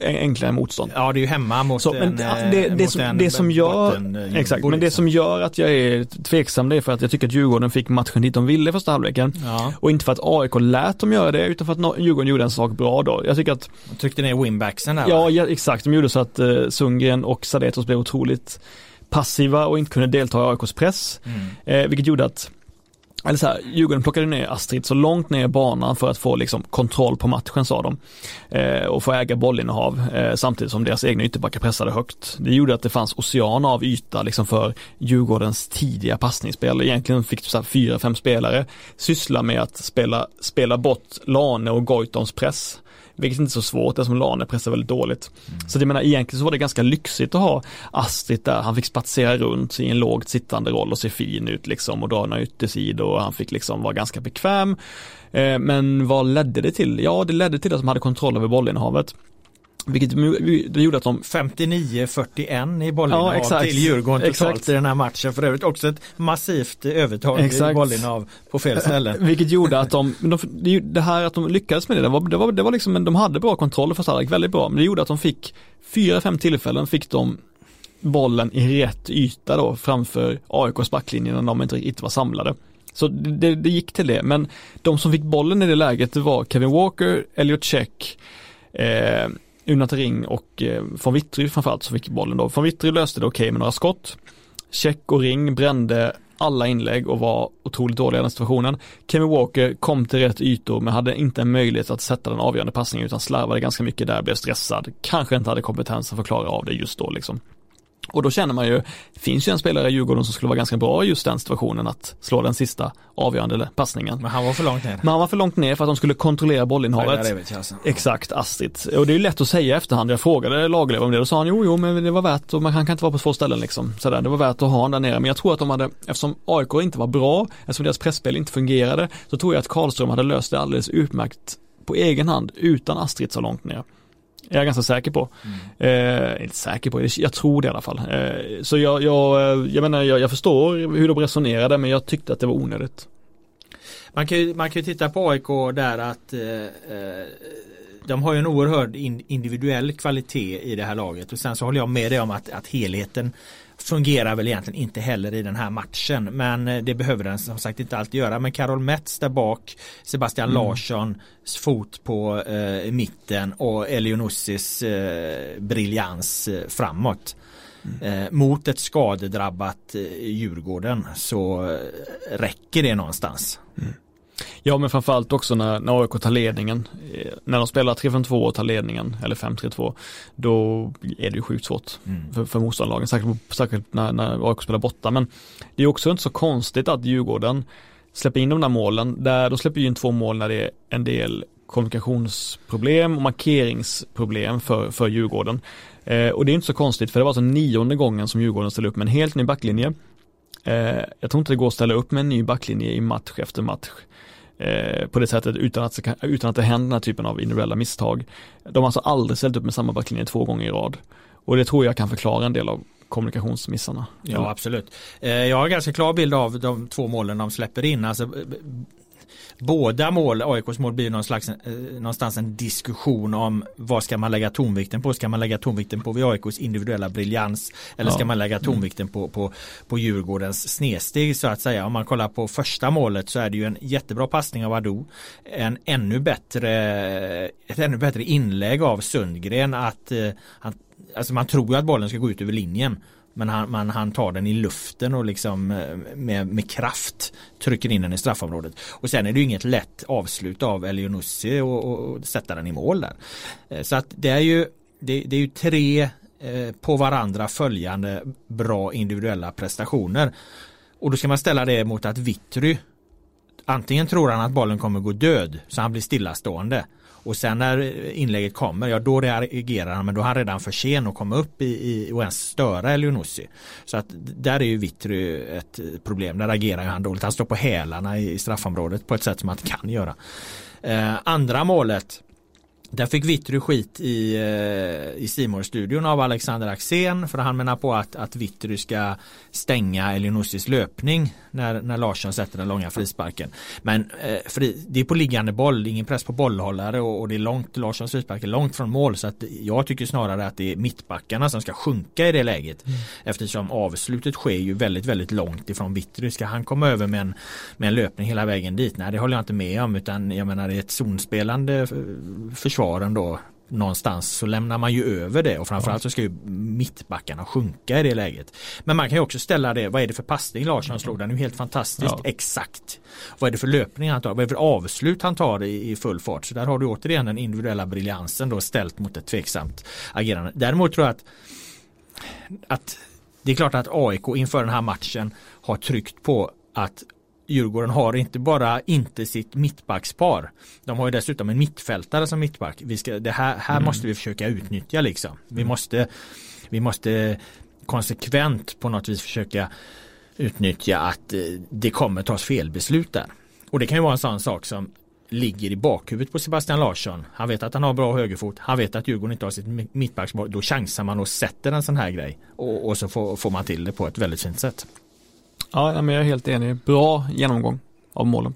Speaker 3: enklare motstånd.
Speaker 2: Ja det är ju hemma mot
Speaker 3: Så,
Speaker 2: en,
Speaker 3: men det,
Speaker 2: eh,
Speaker 3: det, det,
Speaker 2: mot
Speaker 3: som,
Speaker 2: en
Speaker 3: det som gör,
Speaker 2: eh,
Speaker 3: exakt, men det som gör att jag är tveksam det är för att jag tycker att Djurgården fick matchen dit de ville första halvleken.
Speaker 2: Ja,
Speaker 3: Och inte för att AIK lät dem göra det, utan för att Djurgården gjorde en sak bra då. Jag tycker att,
Speaker 2: de tryckte ner winbacksen där
Speaker 3: ja, ja exakt, de gjorde så att uh, Sundgren och Sadetos blev otroligt passiva och inte kunde delta i AIKs press.
Speaker 2: Mm.
Speaker 3: Eh, vilket gjorde att eller så här, Djurgården plockade ner Astrid så långt ner i banan för att få liksom kontroll på matchen sa de. Eh, och få äga bollinnehav eh, samtidigt som deras egna ytterbackar pressade högt. Det gjorde att det fanns ocean av yta liksom för Djurgårdens tidiga passningsspel. Egentligen fick så här fyra, fem spelare syssla med att spela, spela bort Lane och Goitons press. Vilket inte är så svårt eftersom Lane pressar väldigt dåligt. Så det menar egentligen så var det ganska lyxigt att ha Astrid där. Han fick spatsera runt i en lågt sittande roll och se fin ut liksom och dra några yttersidor och han fick liksom vara ganska bekväm. Eh, men vad ledde det till? Ja, det ledde till att de hade kontroll över bollinnehavet. Vilket det gjorde att de
Speaker 2: 59-41 i bollinnehav
Speaker 3: Ja,
Speaker 2: till Djurgården totalt
Speaker 3: Exakt.
Speaker 2: i den här matchen. För övrigt också ett massivt övertag i
Speaker 3: Exakt.
Speaker 2: bollinnehav på fel ställe.
Speaker 3: Vilket gjorde att de, de det, här att de lyckades med det, det var, det var, det var liksom, de hade bra kontroll för halvlek, väldigt bra, men det gjorde att de fick fyra, fem tillfällen fick de bollen i rätt yta då framför AIKs backlinje när de inte riktigt var samlade. Så det, det, det gick till det, men de som fick bollen i det läget det var Kevin Walker, Elliot Check, eh, Unat Ring och eh, von Wittry framförallt som fick bollen då. Von Wittry löste det okej med några skott. Check och Ring brände alla inlägg och var otroligt dåliga i den situationen. Kevin Walker kom till rätt ytor men hade inte en möjlighet att sätta den avgörande passningen utan slarvade ganska mycket där, blev stressad. Kanske inte hade kompetensen för att klara av det just då liksom. Och då känner man ju, det finns ju en spelare i Djurgården som skulle vara ganska bra i just den situationen att slå den sista avgörande passningen.
Speaker 2: Men han var för långt ner.
Speaker 3: Men han var för långt ner för att de skulle kontrollera bollinnehavet.
Speaker 2: alltså.
Speaker 3: Exakt, Astrid. Och det är ju lätt att säga i efterhand. Jag frågade Lagerlöf om det och sa han jo, jo, men det var värt och man kan, kan inte vara på två ställen liksom. Sådär, det var värt att ha honom där nere. Men jag tror att de hade, eftersom AIK inte var bra, eftersom deras pressspel inte fungerade, så tror jag att Karlström hade löst det alldeles utmärkt på egen hand utan Astrid så långt ner. Är jag ganska säker på. Eh, inte säker på, jag tror det i alla fall. Eh, så jag, jag, eh, jag menar, jag, jag förstår hur de resonerade men jag tyckte att det var onödigt.
Speaker 2: Man kan, ju, man kan ju titta på AIK där att eh, eh, de har ju en oerhörd individuell kvalitet i det här laget och sen så håller jag med dig om att, att helheten fungerar väl egentligen inte heller i den här matchen men eh, det behöver den som sagt inte alltid göra men Karol Metz där bak Sebastian mm. Larssons fot på eh, mitten och Elionussis eh, briljans eh, framåt mm. eh, mot ett skadedrabbat eh, Djurgården så eh, räcker det någonstans. Mm.
Speaker 3: Ja men framförallt också när, när AIK tar ledningen. Eh, när de spelar 3-5-2 och tar ledningen, eller 5-3-2, då är det ju sjukt svårt mm. för, för motståndarlagen, särskilt, särskilt när, när AIK spelar borta. Men det är också inte så konstigt att Djurgården släpper in de där målen, där de släpper in två mål när det är en del kommunikationsproblem och markeringsproblem för, för Djurgården. Eh, och det är inte så konstigt för det var alltså nionde gången som Djurgården ställde upp med en helt ny backlinje. Eh, jag tror inte det går att ställa upp med en ny backlinje i match efter match eh, på det sättet utan att, utan att det händer den här typen av individuella misstag. De har alltså aldrig ställt upp med samma backlinje två gånger i rad. Och det tror jag kan förklara en del av kommunikationsmissarna.
Speaker 2: Ja, absolut. Eh, jag har en ganska klar bild av de två målen de släpper in. Alltså, båda mål, AIKs mål blir någon slags, eh, någonstans en diskussion om vad ska man lägga tonvikten på? Ska man lägga tonvikten på AIKs individuella briljans eller ja. ska man lägga tonvikten på, på, på Djurgårdens snedsteg så att säga? Om man kollar på första målet så är det ju en jättebra passning av Ado. En ännu bättre, ett ännu bättre inlägg av Sundgren att, eh, att Alltså man tror ju att bollen ska gå ut över linjen men han, man, han tar den i luften och liksom eh, med, med kraft trycker in den i straffområdet. Och sen är det ju inget lätt avslut av Elionussi och, och, och sätta den i mål där. Eh, så att det är ju det, det är ju tre eh, på varandra följande bra individuella prestationer. Och då ska man ställa det mot att Vittry antingen tror han att bollen kommer gå död så han blir stillastående och sen när inlägget kommer, ja då reagerar han men då är han redan för sen att komma upp i, i och ens störa Elionossi. Så att där är ju Vittry ett problem, där agerar han dåligt. Han står på hälarna i straffområdet på ett sätt som han inte kan göra. Eh, andra målet där fick Vittry skit i, eh, i simor studion av Alexander Axén för han menar på att, att Vittry ska stänga Elionossis löpning när, när Larsson sätter den långa frisparken. Men eh, det är på liggande boll, ingen press på bollhållare och, och det är långt, Larssons frispark är långt från mål så att jag tycker snarare att det är mittbackarna som ska sjunka i det läget. Mm. Eftersom avslutet sker ju väldigt, väldigt långt ifrån Vittry. Ska han komma över med en, med en löpning hela vägen dit? Nej, det håller jag inte med om utan jag menar det är ett zonspelande försvaren då någonstans så lämnar man ju över det och framförallt så ska ju mittbackarna sjunka i det läget. Men man kan ju också ställa det, vad är det för passning Larsson slog? Den är ju helt fantastiskt ja. exakt. Vad är det för löpning han tar? Vad är det för avslut han tar i, i full fart? Så där har du återigen den individuella briljansen då ställt mot ett tveksamt agerande. Däremot tror jag att, att det är klart att AIK inför den här matchen har tryckt på att Djurgården har inte bara inte sitt mittbackspar. De har ju dessutom en mittfältare som mittback. Vi ska, det här här mm. måste vi försöka utnyttja liksom. Vi måste, vi måste konsekvent på något vis försöka utnyttja att eh, det kommer tas felbeslut där. Och det kan ju vara en sån sak som ligger i bakhuvudet på Sebastian Larsson. Han vet att han har bra högerfot. Han vet att Djurgården inte har sitt mittbackspar. Då chansar man och sätter en sån här grej. Och, och så får, får man till det på ett väldigt fint sätt.
Speaker 3: Ja, men jag är helt enig. Bra genomgång av målen.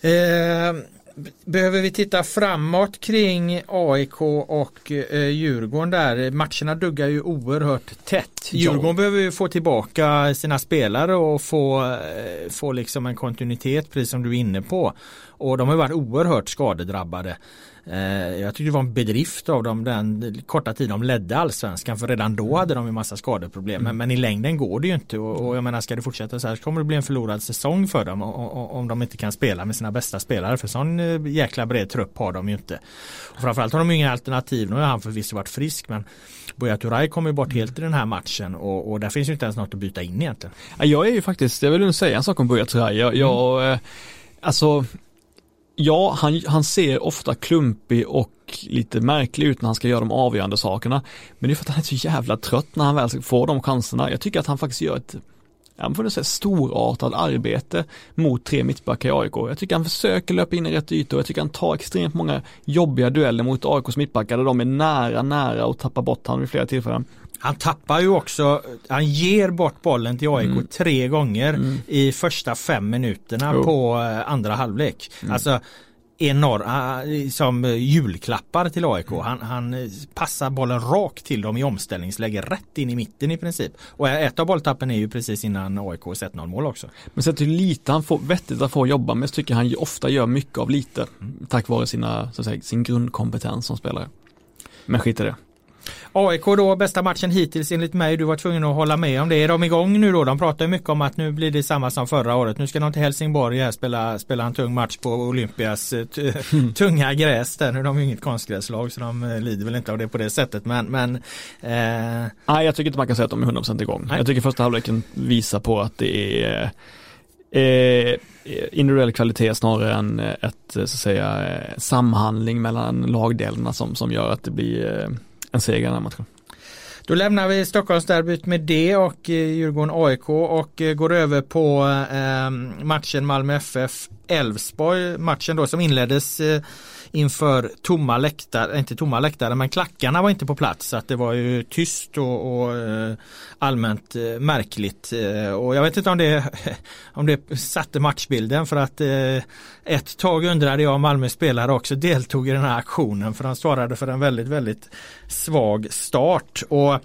Speaker 2: Eh, behöver vi titta framåt kring AIK och eh, Djurgården där? Matcherna duggar ju oerhört tätt. Djurgården ja. behöver ju få tillbaka sina spelare och få, eh, få liksom en kontinuitet precis som du är inne på. Och de har varit oerhört skadedrabbade. Eh, jag tycker det var en bedrift av dem den korta tid de ledde allsvenskan för redan då hade de en massa skadeproblem. Men, men i längden går det ju inte och, och jag menar ska det fortsätta så här så kommer det bli en förlorad säsong för dem om de inte kan spela med sina bästa spelare för sån eh, jäkla bred trupp har de ju inte. Och framförallt har de inga alternativ. Nu har han förvisso varit frisk men Buya Turay kommer bort helt i den här matchen och, och där finns ju inte ens något att byta in egentligen.
Speaker 3: Jag är ju faktiskt, jag vill nog säga en sak om Buya Turay. Jag, jag mm. alltså Ja, han, han ser ofta klumpig och lite märklig ut när han ska göra de avgörande sakerna. Men det är för att han är så jävla trött när han väl får de chanserna. Jag tycker att han faktiskt gör ett ja, får säga storartad arbete mot tre mittbackar i AIK. Jag tycker han försöker löpa in i rätt ytor. Jag tycker han tar extremt många jobbiga dueller mot AIKs mittbackar där de är nära, nära och tappar bort honom vid flera tillfällen.
Speaker 2: Han tappar ju också, han ger bort bollen till AIK mm. tre gånger mm. i första fem minuterna oh. på eh, andra halvlek. Mm. Alltså enorma som julklappar till AIK. Han, han passar bollen rakt till dem i omställningsläge rätt in i mitten i princip. Och ett av bolltappen är ju precis innan AIKs 1-0 mål också.
Speaker 3: Men sett hur lite han får vettigt att få jobba med så tycker han ofta gör mycket av lite. Mm. Tack vare sina, så att säga, sin grundkompetens som spelare. Men skit i det.
Speaker 2: AIK då, bästa matchen hittills enligt mig. Du var tvungen att hålla med om det. Är de igång nu då? De pratar mycket om att nu blir det samma som förra året. Nu ska de till Helsingborg här spela, spela en tung match på Olympias eh, tunga gräs där. Nu är de ju inget konstgräslag så de eh, lider väl inte av det på det sättet. Men, men
Speaker 3: eh... Nej, jag tycker inte man kan säga att de är 100% igång. Nej. Jag tycker första halvleken visar på att det är eh, individuell kvalitet snarare än ett så att säga samhandling mellan lagdelarna som, som gör att det blir en seger i den här matchen.
Speaker 2: Då lämnar vi Stockholmsderbyt med det och eh, Djurgården AIK och eh, går över på eh, matchen Malmö FF Elfsborg. Matchen då som inleddes inför tomma läktare, inte tomma läktare men klackarna var inte på plats så att det var ju tyst och, och eh, allmänt eh, märkligt. Eh, och jag vet inte om det, om det satte matchbilden för att ett tag undrade jag om Malmö spelare också deltog i den här aktionen för han svarade för en väldigt, väldigt svag start. Och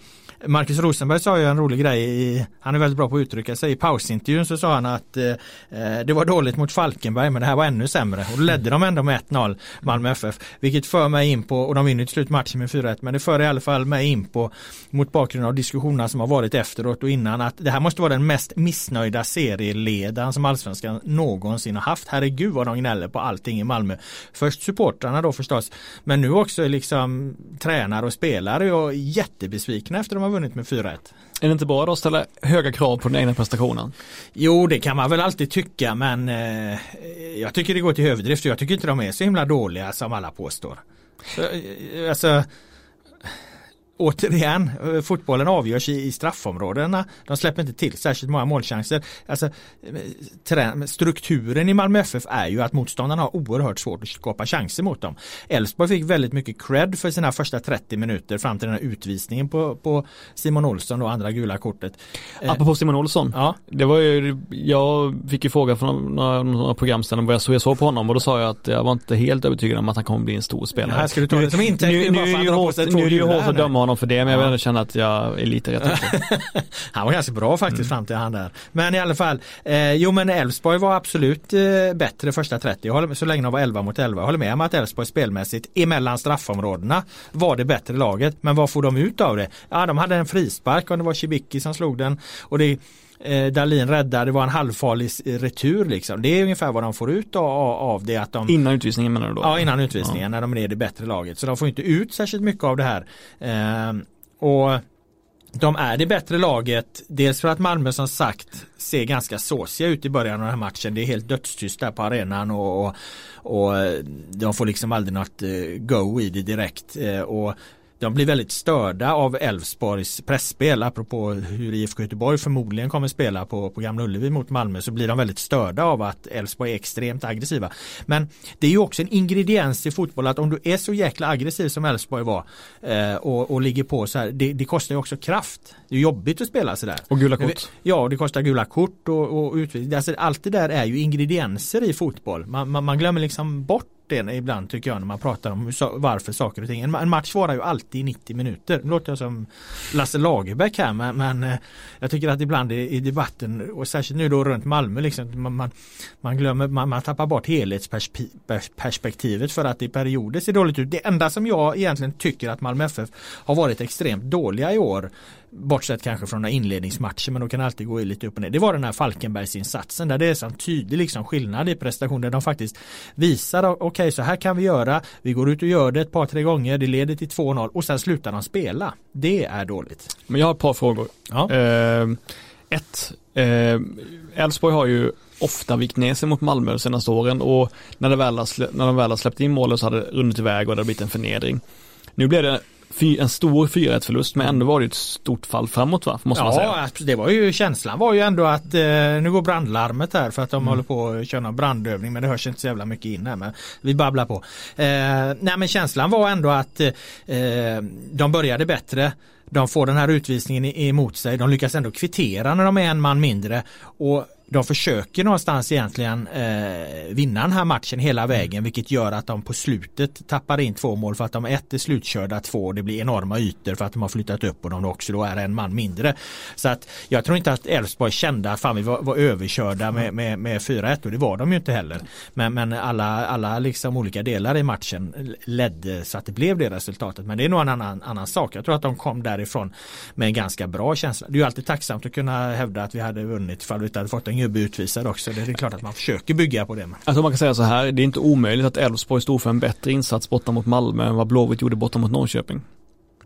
Speaker 2: Marcus Rosenberg sa ju en rolig grej, i, han är väldigt bra på att uttrycka sig, i pausintervjun så sa han att eh, eh det var dåligt mot Falkenberg men det här var ännu sämre och då ledde de ändå med 1-0 Malmö FF. Vilket för mig in på, och de vinner till slut matchen med 4-1, men det för i alla fall mig in på mot bakgrund av diskussionerna som har varit efteråt och innan att det här måste vara den mest missnöjda serieledaren som allsvenskan någonsin har haft. Herregud vad de gnäller på allting i Malmö. Först supportrarna då förstås, men nu också liksom tränare och spelare och jättebesvikna efter de har vunnit med 4-1.
Speaker 3: Är det inte bra att ställa höga krav på den egna prestationen?
Speaker 2: Jo, det kan man väl alltid tycka, men eh, jag tycker det går till överdrift. Jag tycker inte de är så himla dåliga som alla påstår. Så, eh, alltså, återigen, eh, fotbollen avgörs i, i straffområdena. De släpper inte till särskilt många målchanser. Alltså, eh, strukturen i Malmö FF är ju att motståndarna har oerhört svårt att skapa chanser mot dem. Elfsborg fick väldigt mycket cred för sina första 30 minuter fram till den här utvisningen på, på Simon Olsson och andra gula kortet.
Speaker 3: Eh, Apropå Simon Olsson, ja. det var ju, jag fick ju fråga från några, några programställen vad jag såg, jag såg på honom och då sa jag att jag var inte helt övertygad om att han kommer bli en stor spelare. Ja,
Speaker 2: ska du ta det som intäkt nu, nu, nu,
Speaker 3: nu är det ju hårt att döma honom honom för det, men jag vill ändå känna att jag är lite rätt
Speaker 2: Han var ganska bra faktiskt mm. fram till han där. Men i alla fall, eh, jo men Elfsborg var absolut eh, bättre första 30, jag håller, så länge de var 11 mot 11. Jag håller med om att Elfsborg spelmässigt emellan straffområdena var det bättre laget. Men vad får de ut av det? Ja, de hade en frispark och det var Cibicki som slog den. Och det eh, Dalin räddade, det var en halvfarlig retur liksom. Det är ungefär vad de får ut av, av det att de
Speaker 3: Innan utvisningen menar du då?
Speaker 2: Ja innan utvisningen ja. när de är det bättre laget. Så de får inte ut särskilt mycket av det här. Eh, och de är det bättre laget, dels för att Malmö som sagt ser ganska såsiga ut i början av den här matchen. Det är helt dödstyst där på arenan och, och, och de får liksom aldrig något eh, go i det direkt. Eh, och de blir väldigt störda av Elfsborgs pressspel apropå hur IFK Göteborg förmodligen kommer spela på, på Gamla Ullevi mot Malmö så blir de väldigt störda av att Elfsborg är extremt aggressiva. Men det är ju också en ingrediens i fotboll att om du är så jäkla aggressiv som Elfsborg var eh, och, och ligger på så här, det, det, kostar ju också kraft. Det är jobbigt att spela sådär.
Speaker 3: Och gula kort.
Speaker 2: Ja, det kostar gula kort och, och utvisning. Alltså, allt det där är ju ingredienser i fotboll. Man, man, man glömmer liksom bort det ibland tycker jag när man pratar om varför saker och ting. En, match varar ju alltid 90 minuter. Nu låter jag som Lasse Lagerbäck här men, men eh, jag tycker att ibland i, i, debatten och särskilt nu då runt Malmö liksom man, man, man glömmer, man, man tappar bort helhetsperspektivet för att det i perioder ser dåligt ut. Det enda som jag egentligen tycker att Malmö FF har varit extremt dåliga i år Bortsett kanske från några inledningsmatcher men de kan alltid gå lite upp och ner. Det var den här Falkenbergsinsatsen där det är en tydlig liksom skillnad i prestation där de faktiskt visar okej okay, så här kan vi göra. Vi går ut och gör det ett par tre gånger. Det leder till 2-0 och sen slutar de spela. Det är dåligt.
Speaker 3: Men jag har ett par frågor. Ja. Eh, ett, eh, Elfsborg har ju ofta vikt ner sig mot Malmö de senaste åren och när, det väl när de väl har släppt in målen så hade det runnit iväg och det har blivit en förnedring. Nu blev det en stor 4-1 förlust men ändå var det ett stort fall framåt va? Måste man
Speaker 2: säga. Ja, det var ju känslan var ju ändå att eh, nu går brandlarmet här för att de mm. håller på att köra brandövning men det hörs inte så jävla mycket in här men vi babblar på. Eh, nej men känslan var ändå att eh, de började bättre de får den här utvisningen emot sig. De lyckas ändå kvittera när de är en man mindre. Och de försöker någonstans egentligen eh, vinna den här matchen hela vägen vilket gör att de på slutet tappar in två mål för att de ett är slutkörda, två det blir enorma ytor för att de har flyttat upp och de också då är en man mindre. Så att jag tror inte att Elfsborg kände att fan vi var, var överkörda med, med, med 4-1 och det var de ju inte heller. Men, men alla, alla liksom olika delar i matchen ledde så att det blev det resultatet. Men det är nog en annan, annan sak. Jag tror att de kom därifrån med en ganska bra känsla. Det är ju alltid tacksamt att kunna hävda att vi hade vunnit ifall vi inte hade fått en gubbe utvisad också. Det är klart att man försöker bygga på det.
Speaker 3: Tror man kan säga så här, det är inte omöjligt att Elfsborg stod för en bättre insats borta mot Malmö än vad Blåvitt gjorde borta mot Norrköping.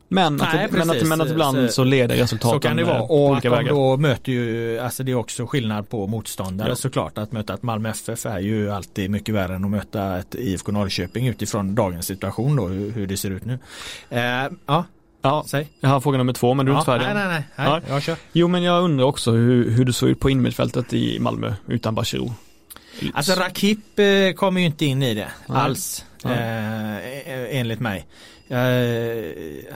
Speaker 3: Men, Nej, att, men, att, men att ibland så, leder resultaten
Speaker 2: Så kan det vara och att de då möter ju, alltså det är också skillnad på motståndare ja. såklart. Att möta ett Malmö FF är ju alltid mycket värre än att möta ett IFK Norrköping utifrån dagens situation då, hur, hur det ser ut nu. Eh, ja,
Speaker 3: Ja, Säg. jag har fråga nummer två men du är ja, inte färdig
Speaker 2: Nej, nej, nej. nej ja. jag kör.
Speaker 3: Jo, men jag undrar också hur, hur det såg ut på innermittfältet i Malmö utan Bachirou.
Speaker 2: Alltså Rakip eh, kommer ju inte in i det nej. alls. Eh, e-, enligt mig. Eh,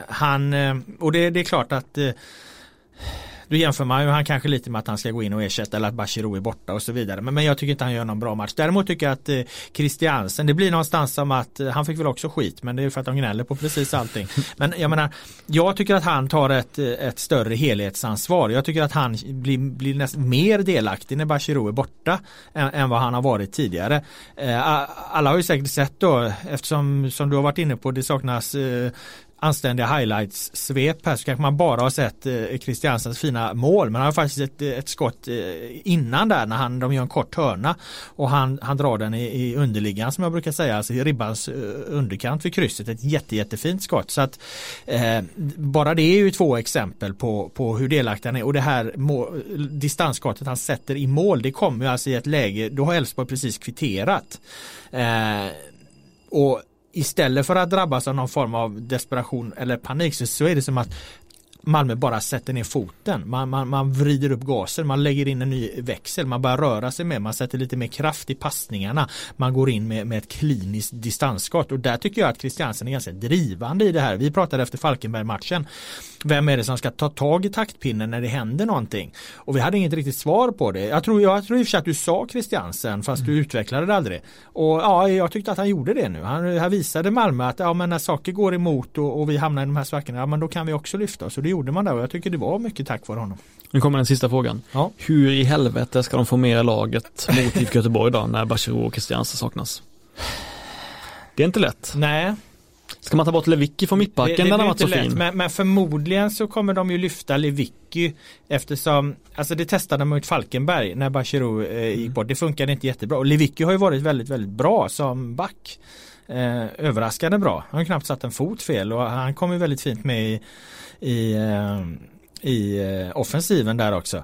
Speaker 2: han, eh, och det, det, är klart att eh, då jämför man ju han kanske lite med att han ska gå in och ersätta eller att Bachirou är borta och så vidare. Men, men jag tycker inte han gör någon bra match. Däremot tycker jag att eh, Christiansen, det blir någonstans som att eh, han fick väl också skit men det är för att de gnäller på precis allting. Men jag menar, jag tycker att han tar ett, eh, ett större helhetsansvar. Jag tycker att han blir, blir nästan mer delaktig när Bachirou är borta än, än, vad han har varit tidigare. Eh, alla har ju säkert sett då eftersom som du har varit inne på det saknas eh, anständiga highlights-svep här så kanske man bara har sett eh, Christiansens fina mål. Men han har faktiskt ett, eh, ett skott eh, innan där när han, de gör en kort hörna och han, han drar den i, i underliggan som jag brukar säga, alltså i ribbans eh, underkant vid krysset. Ett jätte, jättefint skott. Så att eh, bara det är ju två exempel på, på hur delaktig han är och det här mål, distansskottet han sätter i mål det kommer ju alltså i ett läge, då har Elfsborg precis kvitterat. Eh, och istället för att drabbas av någon form av desperation eller panik så, så är det som att Malmö bara sätter ner foten. Man, man, man vrider upp gasen, man lägger in en ny växel, man börjar röra sig mer, man sätter lite mer kraft i passningarna. Man går in med, med ett kliniskt distansskott och där tycker jag att Christiansen är ganska drivande i det här. Vi pratade efter Falkenberg-matchen. Vem är det som ska ta tag i taktpinnen när det händer någonting? Och vi hade inget riktigt svar på det. Jag tror, jag tror i och för sig att du sa Christiansen fast du utvecklade det aldrig. Och ja, jag tyckte att han gjorde det nu. Han, han visade Malmö att ja, men när saker går emot och, och vi hamnar i de här svackorna, ja men då kan vi också lyfta oss. Och det gjorde man där och jag tycker det var mycket tack vare honom.
Speaker 3: Nu kommer den sista frågan. Ja. Hur i helvete ska de få med laget mot IFK Göteborg då när Bachirou och Christiansen saknas? Det är inte lätt.
Speaker 2: Nej,
Speaker 3: Ska man ta bort Lewicki från mittbacken
Speaker 2: den
Speaker 3: har varit så lätt, fin?
Speaker 2: Men, men, förmodligen så kommer de ju lyfta Lewicki eftersom, alltså det testade de mot Falkenberg när Bachirou eh, gick mm. bort. Det funkade inte jättebra och Lewicki har ju varit väldigt, väldigt bra som back. Eh, överraskande bra. Han har knappt satt en fot fel och han kom ju väldigt fint med i, i, eh, i eh, offensiven där också.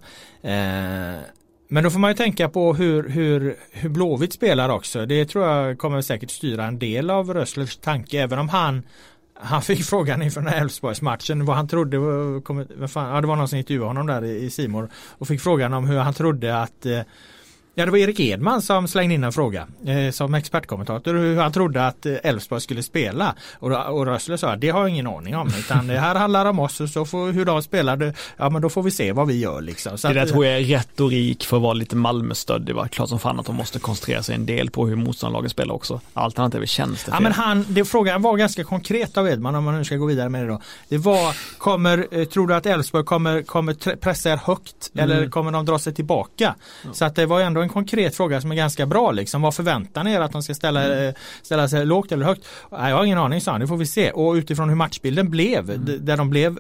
Speaker 2: Eh, men då får man ju tänka på hur, hur, hur Blåvitt spelar också. Det tror jag kommer säkert styra en del av Röslers tanke även om han han fick frågan inför den här Elfsborgsmatchen vad han trodde, vad fan, ja, det var någon som intervjuade honom där i Simor och fick frågan om hur han trodde att eh, Ja det var Erik Edman som slängde in en fråga eh, som expertkommentator hur han trodde att eh, Elfsborg skulle spela. Och, och Rössler sa det har jag ingen aning om utan det här handlar om oss och så får, hur de spelar, ja men då får vi se vad vi gör liksom.
Speaker 3: Så det där att, tror jag är retorik för att vara lite Malmö-stöddig. Det var klart som fan att de måste koncentrera sig en del på hur motståndarlaget spelar också. Allt annat är väl tjänster.
Speaker 2: Ja men han, det, frågan var ganska konkret av Edman om man nu ska gå vidare med det då. Det var, kommer, eh, tror du att Elfsborg kommer, kommer pressa er högt mm. eller kommer de dra sig tillbaka? Ja. Så att det var ändå en konkret fråga som är ganska bra liksom. Vad förväntar ni er att de ska ställa, mm. ställa sig lågt eller högt? Nej, jag har ingen aning sa han, det får vi se. Och utifrån hur matchbilden blev, mm. där de blev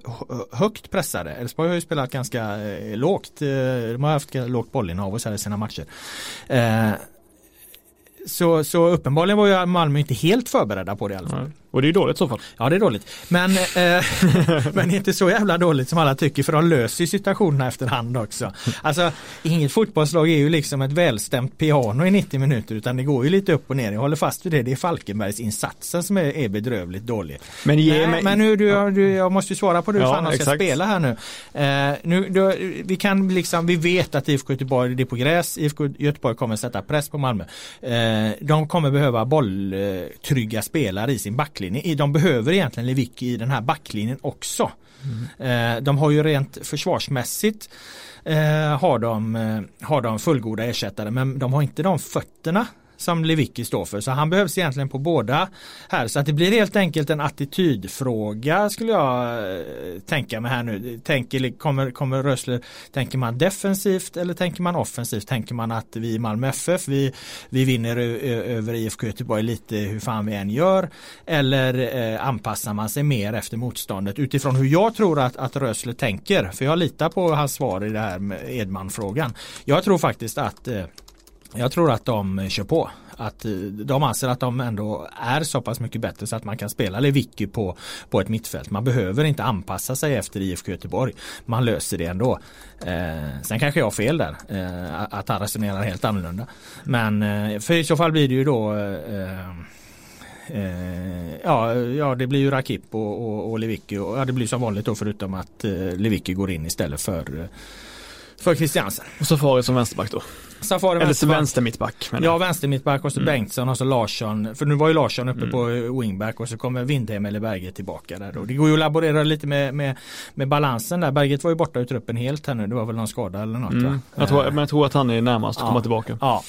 Speaker 2: högt pressade. Elfsborg har ju spelat ganska eh, lågt. Eh, de har haft lågt bollinnehav och så i sina matcher. Eh, så, så uppenbarligen var ju Malmö inte helt förberedda på det i alla fall.
Speaker 3: Och det är dåligt i så fall.
Speaker 2: Ja det är dåligt. Men, eh, men inte så jävla dåligt som alla tycker för de löser ju situationerna efterhand också. Alltså inget fotbollslag är ju liksom ett välstämt piano i 90 minuter utan det går ju lite upp och ner. Jag håller fast vid det. Det är Falkenbergs insatsen som är, är bedrövligt dålig. Men, ge Nej, mig... men nu, du, du, jag måste ju svara på hur ja, fan de ska spela här nu. Eh, nu då, vi kan liksom, vi vet att IFK Göteborg, det är på gräs. IFK Göteborg kommer sätta press på Malmö. Eh, de kommer behöva bolltrygga spelare i sin backlinje backlinjen. De behöver egentligen Lewicki i den här backlinjen också. Mm. De har ju rent försvarsmässigt eh, har, de, eh, har de fullgoda ersättare men de har inte de fötterna som Lewicki står för. Så han behövs egentligen på båda här. Så att det blir helt enkelt en attitydfråga skulle jag eh, tänka mig här nu. Tänker, kommer, kommer Rösler, tänker man defensivt eller tänker man offensivt? Tänker man att vi i Malmö FF, vi, vi vinner över IFK Göteborg lite hur fan vi än gör? Eller eh, anpassar man sig mer efter motståndet utifrån hur jag tror att, att Rösler tänker? För jag litar på hans svar i det här med Edman-frågan. Jag tror faktiskt att eh, jag tror att de eh, kör på. Att eh, de anser att de ändå är så pass mycket bättre så att man kan spela Lewicki på, på ett mittfält. Man behöver inte anpassa sig efter IFK Göteborg. Man löser det ändå. Eh, sen kanske jag har fel där. Eh, att han resonerar helt annorlunda. Men eh, för i så fall blir det ju då eh, eh, ja, ja, det blir ju Rakip och, och, och Lewicki. Och, ja, det blir som vanligt då förutom att eh, Lewicki går in istället för eh, för Christiansen.
Speaker 3: Och Safari som vänsterback då?
Speaker 2: Safari
Speaker 3: Eller vänster, vänster mittback.
Speaker 2: Ja, vänster mittback och så mm. Bengtsson och så Larsson. För nu var ju Larsson uppe mm. på wingback och så kommer Windhem eller Berget tillbaka där då. Det går ju att laborera lite med, med, med balansen där. Berget var ju borta ur truppen helt här nu. Det var väl någon skada eller något mm. va?
Speaker 3: Jag tror, men jag tror att han är närmast att ja. komma tillbaka.
Speaker 2: Ja.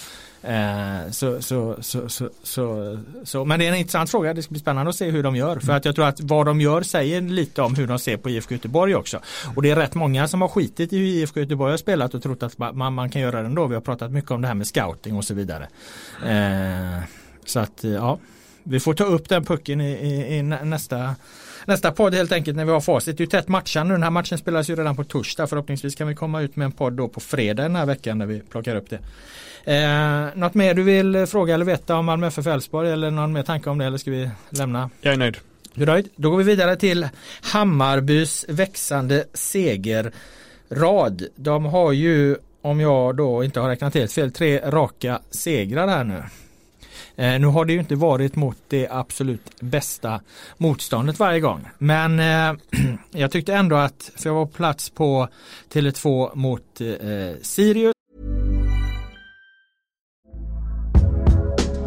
Speaker 2: Eh, så, så, så, så, så, men det är en intressant fråga. Det ska bli spännande att se hur de gör. För att jag tror att vad de gör säger lite om hur de ser på IFK Göteborg också. Och det är rätt många som har skitit i hur IFK Göteborg har spelat och trott att man, man kan göra det ändå. Vi har pratat mycket om det här med scouting och så vidare. Eh, så att ja, vi får ta upp den pucken i, i, i nästa nästa podd helt enkelt när vi har facit. Det är ju tätt matchande. Den här matchen spelas ju redan på torsdag. Förhoppningsvis kan vi komma ut med en podd då på fredag den här veckan när vi plockar upp det. Eh, något mer du vill fråga eller veta om Malmö FF Elfsborg eller någon mer tanke om det eller ska vi lämna?
Speaker 3: Jag är nöjd.
Speaker 2: Du är nöjd? Då går vi vidare till Hammarbys växande segerrad. De har ju, om jag då inte har räknat helt fel, tre raka segrar här nu. Eh, nu har det ju inte varit mot det absolut bästa motståndet varje gång. Men eh, jag tyckte ändå att, för jag var på plats på Tele2 mot eh, Sirius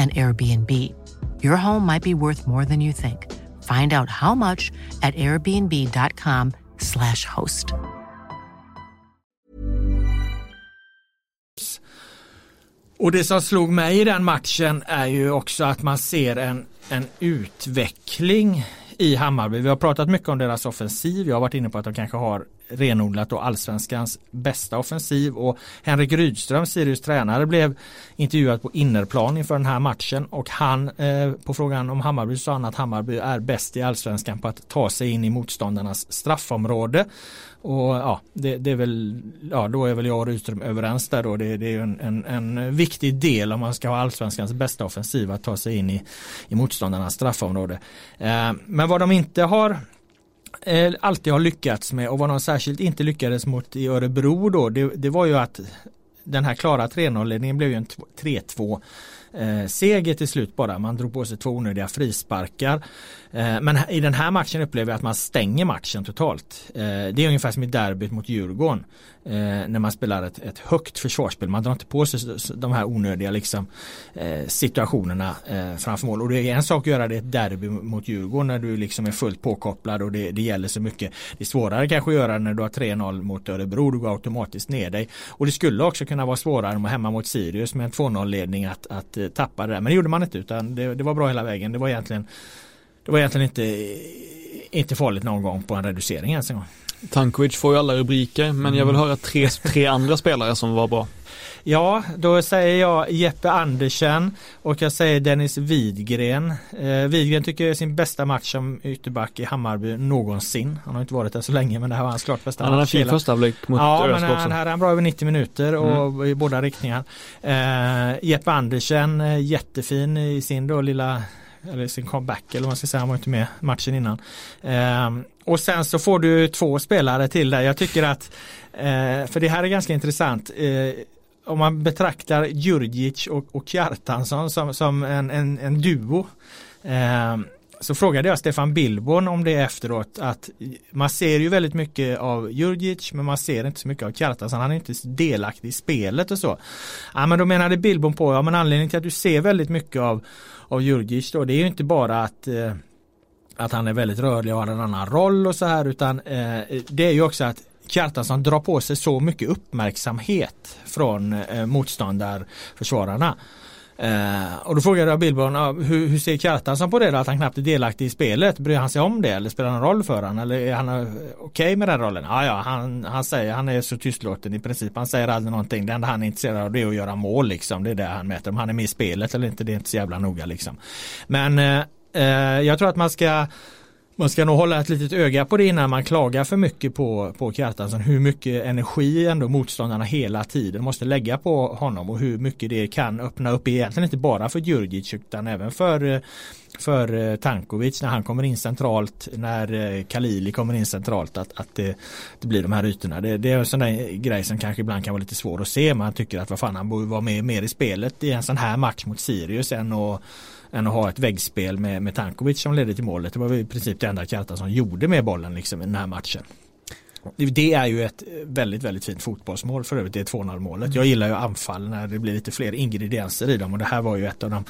Speaker 4: and Airbnb. Your home might be worth more than you think. Find out how much at airbnb.com slash host.
Speaker 2: Och det som slog mig i den matchen är ju också att man ser en, en utveckling i Hammarby. Vi har pratat mycket om deras offensiv. Jag har varit inne på att de kanske har renodlat och allsvenskans bästa offensiv och Henrik Rydström, Sirius tränare, blev intervjuad på innerplan inför den här matchen och han eh, på frågan om Hammarby sa han att Hammarby är bäst i allsvenskan på att ta sig in i motståndarnas straffområde. Och ja, det, det, är väl, ja då är väl jag och Rydström överens där då. Det, det är en, en, en, viktig del om man ska ha allsvenskans bästa offensiv att ta sig in i, i motståndarnas straffområde. Eh, men vad de inte har Eh, alltid har lyckats med och vad de särskilt inte lyckades mot i Örebro då det, det var ju att den här klara 3-0-ledningen blev ju en 3-2 eh, seger till slut bara. Man drog på sig två onödiga frisparkar. Eh, men i den här matchen upplever jag att man stänger matchen totalt. Eh, det är ungefär som i derbyt mot Djurgården. Eh, när man spelar ett, ett högt försvarsspel. Man drar inte på sig de här onödiga liksom, situationerna framför mål. Och det är en sak att göra det i ett derby mot Djurgården när du liksom är fullt påkopplad och det, det gäller så mycket. Det är svårare kanske att göra när du har 3-0 mot Örebro. Du går automatiskt ner dig. Och det skulle också kunna vara svårare än hemma mot Sirius med en 2-0 ledning att, att tappa det där. Men det gjorde man inte utan det, det var bra hela vägen. Det var egentligen det var egentligen inte, inte farligt någon gång på en reducering ens en gång.
Speaker 3: Tankovic får ju alla rubriker men jag vill mm. höra tre, tre andra spelare som var bra.
Speaker 2: Ja, då säger jag Jeppe Andersen och jag säger Dennis Widgren. Eh, Widgren tycker jag är sin bästa match som ytterback i Hammarby någonsin. Han har inte varit där så länge men det här var hans klart bästa
Speaker 3: han match. Han har en fin första halvlek mot
Speaker 2: Ja, men han hade en bra över 90 minuter och mm. i båda riktningar. Eh, Jeppe Andersen, eh, jättefin i sin då lilla eller sin comeback eller vad man ska säga, han var inte med matchen innan. Eh, och sen så får du två spelare till där. Jag tycker att, eh, för det här är ganska intressant, eh, om man betraktar Djurdjic och, och Kjartansson som, som en, en, en duo eh, så frågade jag Stefan Billborn om det efteråt att man ser ju väldigt mycket av Jurgic men man ser inte så mycket av Kjartansson. Han är inte delaktig i spelet och så. Ja men då menade Billborn på, ja men anledningen till att du ser väldigt mycket av, av Jurgic då det är ju inte bara att eh, att han är väldigt rörlig och har en annan roll och så här utan eh, det är ju också att Kjartansson drar på sig så mycket uppmärksamhet från eh, motståndarförsvararna. Eh, och då frågade jag Billborn, ah, hur, hur ser Kjartansson på det då, att han knappt är delaktig i spelet? Bryr han sig om det eller spelar det någon roll för honom? Eller är han eh, okej okay med den rollen? Ah, ja, han, han säger, han är så tystlåten i princip. Han säger aldrig någonting. Det enda han är intresserad av det är att göra mål liksom. Det är det han mäter. Om han är med i spelet eller inte, det är inte så jävla noga liksom. Men eh, eh jag tror att man ska man ska nog hålla ett litet öga på det innan man klagar för mycket på, på Kjartansson. Hur mycket energi ändå motståndarna hela tiden måste lägga på honom och hur mycket det kan öppna upp egentligen inte bara för Djurdjic utan även för, för eh, Tankovic när han kommer in centralt, när eh, Kalili kommer in centralt att, att det, det blir de här ytorna. Det, det är en sån där grej som kanske ibland kan vara lite svår att se. Man tycker att vad fan han borde vara med mer i spelet i en sån här match mot Sirius än att än att ha ett väggspel med, med Tankovic som ledde till målet. Det var i princip det enda Kjartansson gjorde med bollen liksom i den här matchen. Det är ju ett väldigt, väldigt fint fotbollsmål för övrigt, det 2-0 målet. Jag gillar ju anfall när det blir lite fler ingredienser i dem och det här var ju ett av de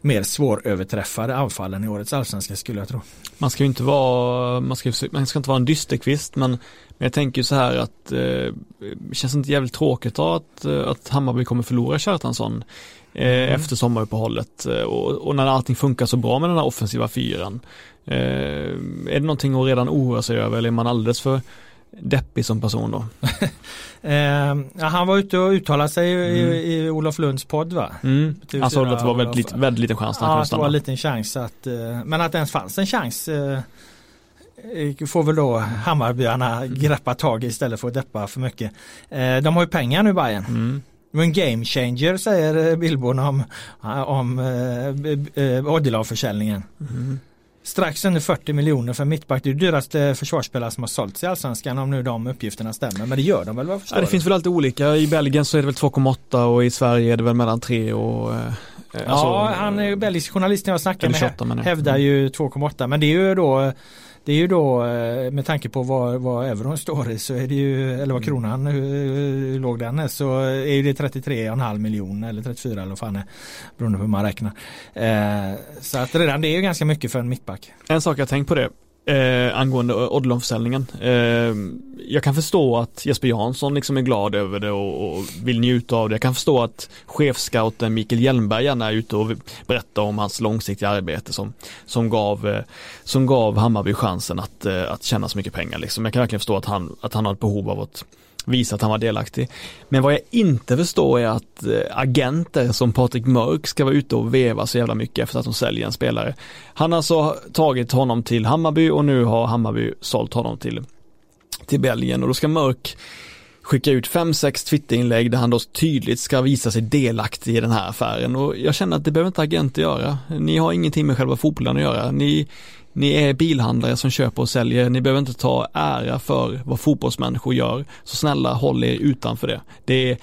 Speaker 2: mer svåröverträffade anfallen i årets allsvenska skulle jag tro.
Speaker 3: Man ska ju inte vara, man ska, man ska inte vara en dysterkvist men, men jag tänker så här att eh, känns inte jävligt tråkigt att, att Hammarby kommer förlora Kjartansson Eh, mm. efter sommaruppehållet eh, och, och, när allting funkar så bra med den här offensiva fyran. Eh, är det någonting att redan oroa sig över eller är man alldeles för deppig som person då?
Speaker 2: eh, han var ute och uttalade sig mm. i, i Olof Lunds podd va?
Speaker 3: Mm. Han sa att det var väldigt, lit, väldigt liten chans.
Speaker 2: Ja, det var en liten chans att, men att det ens fanns en chans eh, får väl då Hammarbyarna greppa tag i istället för att deppa för mycket. de har ju pengar nu Bayern. Mm. En game changer säger eh, Billborn om, om eh, eh Oddilav-försäljningen. Mm. Strax under 40 miljoner för mittback. Det är dyraste försvarsspelare som har sålts i Allsvenskan om nu de uppgifterna stämmer. Men det gör de väl vad
Speaker 3: ja, Det finns väl alltid olika. I Belgien så är det väl 2,8 och i Sverige är det väl mellan 3 och eh,
Speaker 2: Ja, alltså, han är belgisk journalist när jag snackar med 28, hävdar ju 2,8 men det är ju då det är ju då eh, med tanke på vad, vad euron står i så är det ju, eller vad mm. kronan, hur, låg den är, så är det 33,5 miljoner eller 34 eller vad fan är beroende på hur man räknar. Eh, så att redan det är ju ganska mycket för en mittback.
Speaker 3: En sak jag tänkt på det, eh, angående Odilon-försäljningen. Eh, jag kan förstå att Jesper Jansson liksom är glad över det och, och, vill njuta av det. Jag kan förstå att chefscouten Mikael Hjelmberg gärna är ute och berättar om hans långsiktiga arbete som, som, gav, eh, som gav Hammarby chansen att, eh, att tjäna så mycket pengar. Liksom. Jag kan verkligen förstå att han, att han har ett behov av att visa att han var delaktig. Men vad jag inte förstår är att eh, agenter som Patrik Mörk ska vara ute och veva så jävla mycket efter att de säljer en spelare. Han har alltså tagit honom till Hammarby och nu har Hammarby sålt honom till, till Belgien och då ska Mörk skicka ut fem, sex Twitterinlägg där han då tydligt ska visa sig delaktig i den här affären och jag känner att det behöver inte agenter göra. Ni har ingenting med själva fotbollen att göra. Ni, ni är bilhandlare som köper och säljer, ni behöver inte ta ära för vad fotbollsmänniskor gör. Så snälla håll er utanför det. Det är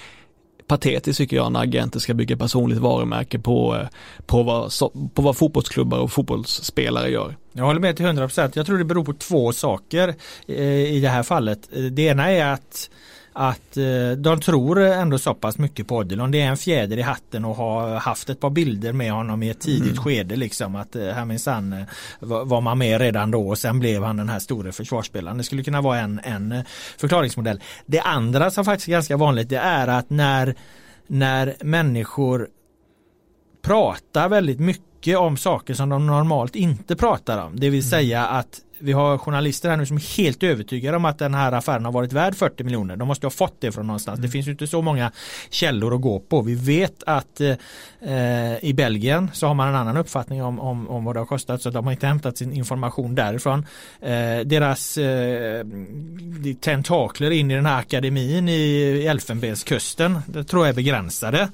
Speaker 3: patetiskt tycker jag när agenter ska bygga personligt varumärke på, eh, på, vad, på vad fotbollsklubbar och fotbollsspelare gör.
Speaker 2: Jag håller med till 100%. Jag tror det beror på två saker eh, i det här fallet. Eh, det ena är att att eh, de tror ändå så pass mycket på Odilon. Det är en fjäder i hatten och har haft ett par bilder med honom i ett tidigt mm. skede liksom att eh, här minsann eh, var man med redan då och sen blev han den här stora försvarsspelaren. Det skulle kunna vara en, en förklaringsmodell. Det andra som faktiskt är ganska vanligt det är att när, när människor pratar väldigt mycket om saker som de normalt inte pratar om. Det vill mm. säga att vi har journalister här nu som är helt övertygade om att den här affären har varit värd 40 miljoner. De måste ha fått det från någonstans. Mm. Det finns ju inte så många källor att gå på. Vi vet att eh, i Belgien så har man en annan uppfattning om, om, om vad det har kostat så de har inte hämtat sin information därifrån. Eh, deras eh, tentakler in i den här akademin i Elfenbenskusten det tror jag är begränsade.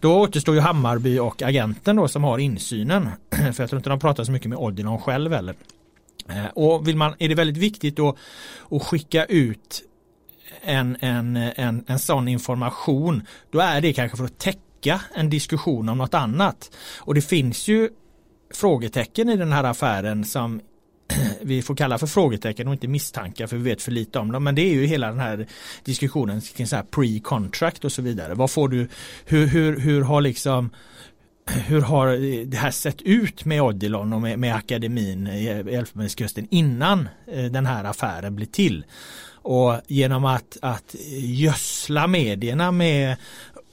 Speaker 2: Då återstår ju Hammarby och agenten då som har insyn akademin. För jag tror inte de pratar så mycket med Odilon själv heller. Eh, och vill man, är det väldigt viktigt då att skicka ut en, en, en, en sån information, då är det kanske för att täcka en diskussion om något annat. Och det finns ju frågetecken i den här affären som vi får kalla för frågetecken och inte misstankar för vi vet för lite om dem. Men det är ju hela den här diskussionen kring så här pre-contract och så vidare. Vad får du, hur, hur, hur har liksom hur har det här sett ut med Odilon och med, med akademin i Elfenbenskusten innan eh, den här affären blir till? Och genom att, att gödsla medierna med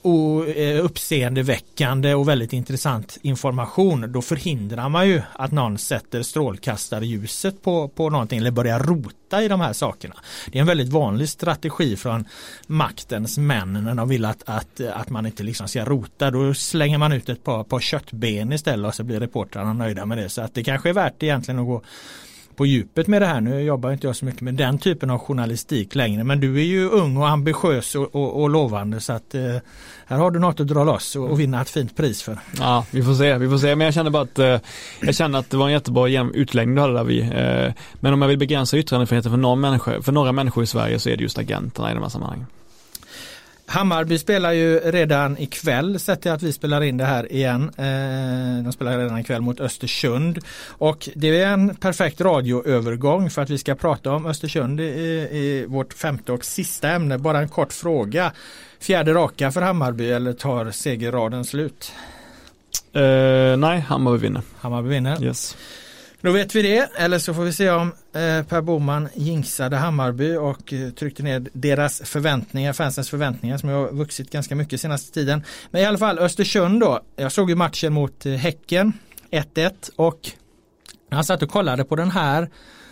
Speaker 2: Eh, uppseendeväckande och väldigt intressant information då förhindrar man ju att någon sätter strålkastarljuset på, på någonting eller börjar rota i de här sakerna. Det är en väldigt vanlig strategi från maktens män när de vill att, att, att man inte liksom ska rota. Då slänger man ut ett par, par köttben istället och så blir reportrarna nöjda med det. Så att det kanske är värt egentligen att gå på djupet med det här. Nu jobbar inte jag så mycket med den typen av journalistik längre men du är ju ung och ambitiös och, och, och lovande så att eh, här har du något att dra loss och, och, vinna ett fint pris för.
Speaker 3: Ja, vi får se, vi får se. Men jag känner bara att eh, jag känner att det var en jättebra utläggning du hade där vi. Eh, men om jag vill begränsa yttrandefriheten för, någon människa, för några människor i Sverige så är det just agenterna i de här sammanhangen.
Speaker 2: Hammarby spelar ju redan ikväll, sett till att vi spelar in det här igen. Eh, de spelar redan ikväll mot Östersund. Och det är en perfekt radioövergång för att vi ska prata om Östersund i, i vårt femte och sista ämne. Bara en kort fråga. Fjärde raka för Hammarby eller tar segerraden slut?
Speaker 3: Uh, nej, Hammarby vinner.
Speaker 2: Hammarby vinner.
Speaker 3: Yes.
Speaker 2: Då vet vi det, eller så får vi se om Eh, per Boman jinxade Hammarby och eh, tryckte ner deras förväntningar, fansens förväntningar som har vuxit ganska mycket senaste tiden. Men i alla fall Östersund då. Jag såg ju matchen mot eh, Häcken 1-1 och han satt och kollade på den här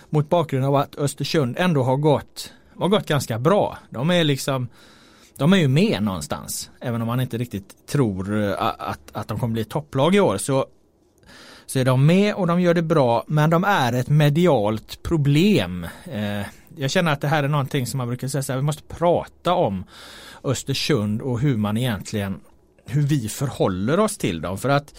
Speaker 2: mot bakgrund av att Östersund ändå har gått, har gått ganska bra. De är liksom de är ju med någonstans. Även om man inte riktigt tror att, att de kommer bli topplag i år så så är de med och de gör det bra men de är ett medialt problem. Eh, jag känner att det här är någonting som man brukar säga så här, vi måste prata om Östersund och hur man egentligen hur vi förhåller oss till dem för att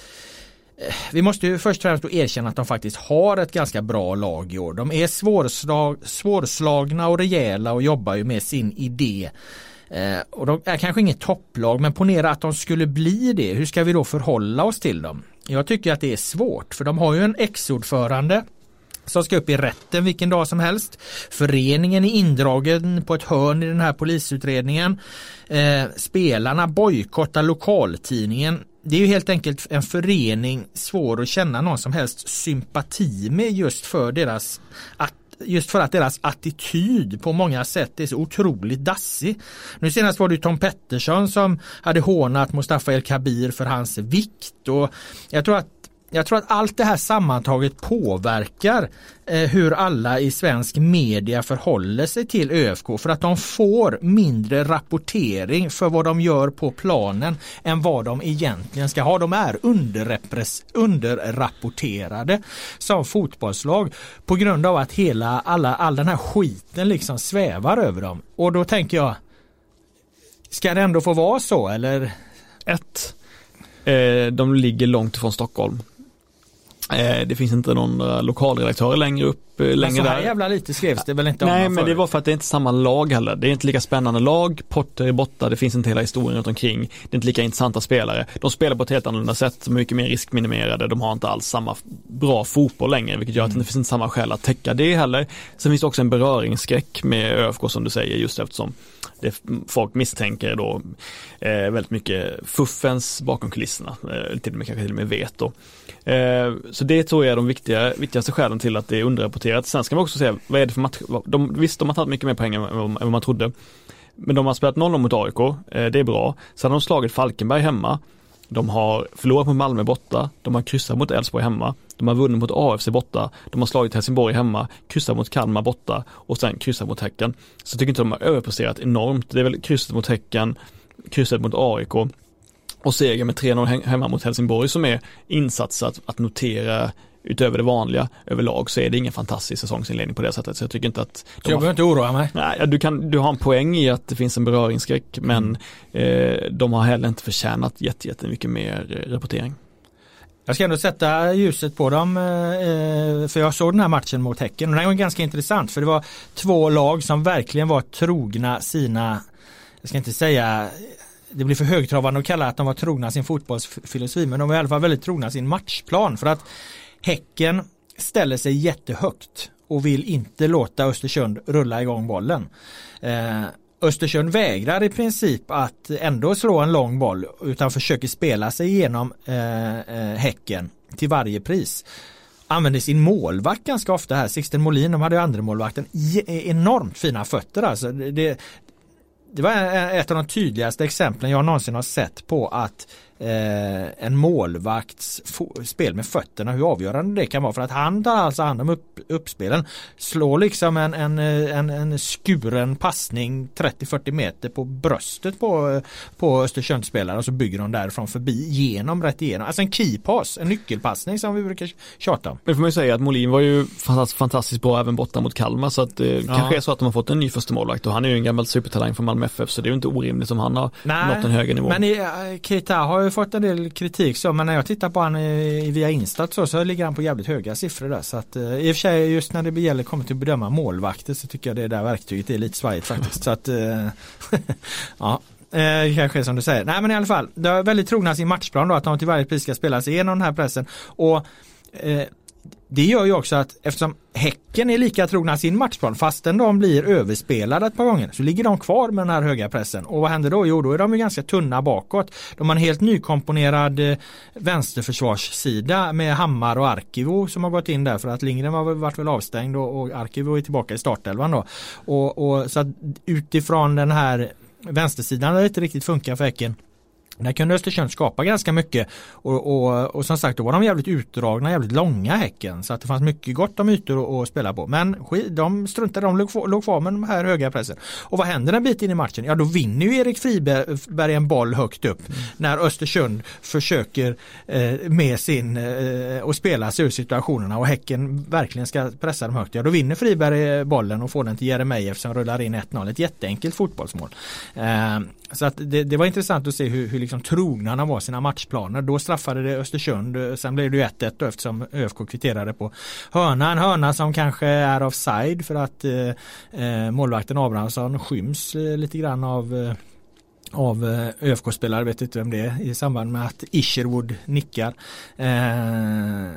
Speaker 2: eh, vi måste ju först och främst erkänna att de faktiskt har ett ganska bra lag i år. De är svårslag, svårslagna och rejäla och jobbar ju med sin idé. Eh, och de är kanske inget topplag men ponera att de skulle bli det. Hur ska vi då förhålla oss till dem? Jag tycker att det är svårt för de har ju en ex-ordförande som ska upp i rätten vilken dag som helst. Föreningen är indragen på ett hörn i den här polisutredningen. Eh, spelarna bojkottar lokaltidningen. Det är ju helt enkelt en förening svår att känna någon som helst sympati med just för deras att just för att deras attityd på många sätt är så otroligt dassig. Nu senast var det Tom Pettersson som hade hånat Mustafa El Kabir för hans vikt och jag tror att jag tror att allt det här sammantaget påverkar eh, hur alla i svensk media förhåller sig till ÖFK för att de får mindre rapportering för vad de gör på planen än vad de egentligen ska ha. De är underrapporterade som fotbollslag på grund av att hela alla, all den här skiten liksom svävar över dem. Och då tänker jag, ska det ändå få vara så eller?
Speaker 3: Ett, eh, de ligger långt ifrån Stockholm. Eh, det finns inte någon lokalredaktör längre upp. Eh, längre
Speaker 2: så här där. jävla lite skrevs det väl inte
Speaker 3: om Nej men det var för att det är inte samma lag heller. Det är inte lika spännande lag, Potter är borta, det finns inte hela historien runt omkring. Det är inte lika intressanta spelare. De spelar på ett helt annorlunda sätt, mycket mer riskminimerade, de har inte alls samma bra fotboll längre, vilket gör att mm. det finns inte samma skäl att täcka det heller. Sen finns det också en beröringsskräck med ÖFK som du säger, just eftersom det folk misstänker då eh, väldigt mycket fuffens bakom kulisserna, eh, till och med kanske till och med vet då. Eh, så det tror jag är de viktiga, viktigaste skälen till att det är underrapporterat. Sen ska man också säga, vad är det för match? De, visst, de har tagit mycket mer poäng än vad man trodde. Men de har spelat 0 mot AIK, eh, det är bra. Sen har de slagit Falkenberg hemma. De har förlorat mot Malmö borta, de har kryssat mot Elfsborg hemma, de har vunnit mot AFC borta, de har slagit Helsingborg hemma, kryssat mot Kalmar borta och sen kryssat mot Häcken. Så jag tycker inte de har överpresterat enormt. Det är väl krysset mot Häcken, krysset mot AIK och seger med 3-0 hemma mot Helsingborg som är insatser att, att notera utöver det vanliga överlag så är det ingen fantastisk säsongsinledning på det sättet. Så jag tycker inte att...
Speaker 2: De jag behöver inte oroa mig.
Speaker 3: Nej, du, kan, du har en poäng i att det finns en beröringsskräck men eh, de har heller inte förtjänat jättemycket mer eh, rapportering.
Speaker 2: Jag ska ändå sätta ljuset på dem eh, för jag såg den här matchen mot Häcken och den var ganska intressant för det var två lag som verkligen var trogna sina, jag ska inte säga det blir för högtravande att kalla att de var trogna sin fotbollsfilosofi men de var i alla fall väldigt trogna sin matchplan för att Häcken ställer sig jättehögt och vill inte låta Östersund rulla igång bollen. Eh, Östersund vägrar i princip att ändå slå en lång boll utan försöker spela sig igenom eh, eh Häcken till varje pris. Använder sin målvakt ganska ofta här. Sixten Molin, de hade ju andra målvakten eh, enormt fina fötter alltså. Det, det var eh, ett av de tydligaste exemplen jag någonsin har sett på att eh, en målvakts spel med fötterna, hur avgörande det kan vara för att han tar alltså hand om upp, uppspelen. Slår liksom en, en, en, en skuren passning 30-40 meter på bröstet på, på Östersundsspelare och så bygger de därifrån förbi genom rätt igenom. Alltså en keypass, en nyckelpassning som vi brukar tjata om.
Speaker 3: Det får man ju säga att Molin var ju fantastiskt bra även borta mot Kalmar så att det ja. kanske är så att de har fått en ny första målvakt och han är ju en gammal supertalang från Malmö FF så det är ju inte orimligt om han har Nej, nått en högre nivå.
Speaker 2: Men Keita har ju fått en del kritik så men när jag tittar på han via Instat så, så ligger han på jävligt höga siffror där. Så att, eh, I och för sig just när det gäller kommer till att bedöma målvakter så tycker jag det där verktyget är lite svajigt faktiskt. så att, eh, ja, Eh, kanske är som du säger. Nej men i alla fall, det är väldigt trogna sin matchplan då att de till varje pris ska spela sig igenom den här pressen. Och eh, det gör ju också att eftersom Häcken är lika trogna sin matchplan fastän de blir överspelade ett par gånger så ligger de kvar med den här höga pressen. Och vad händer då? Jo, då är de ju ganska tunna bakåt. De har en helt nykomponerad eh, vänsterförsvarssida med Hammar och Arkivo som har gått in där för att Lindgren har varit väl avstängd och, och Arkivo är tillbaka i startelvan då. Och, och så att utifrån den här vänstersidan där det inte riktigt funkar för Häcken där kunde Östersund skapa ganska mycket och, och, och, som sagt då var de jävligt utdragna, jävligt långa Häcken så att det fanns mycket gott om ytor att spela på. Men de struntade, de låg, låg kvar med de här höga pressen. Och vad händer en bit in i matchen? Ja då vinner ju Erik Friberg en boll högt upp mm. när Östersund försöker eh, med sin eh, och spela sig ur situationerna och Häcken verkligen ska pressa dem högt. Ja då vinner Friberg eh, bollen och får den till Jeremejeff som rullar in 1-0. Ett jätteenkelt fotbollsmål. Eh, så att det, det, var intressant att se hur, hur liksom trogna de var sina matchplaner. Då straffade det Östersund. Eh, sen blev det 1-1 då eftersom ÖFK kvitterade på hörna. En hörna som kanske är offside för att eh, eh målvakten Abrahamsson skyms eh, lite grann av eh, av eh, ÖFK-spelare, vet inte vem det är, i samband med att Isherwood nickar. Eh,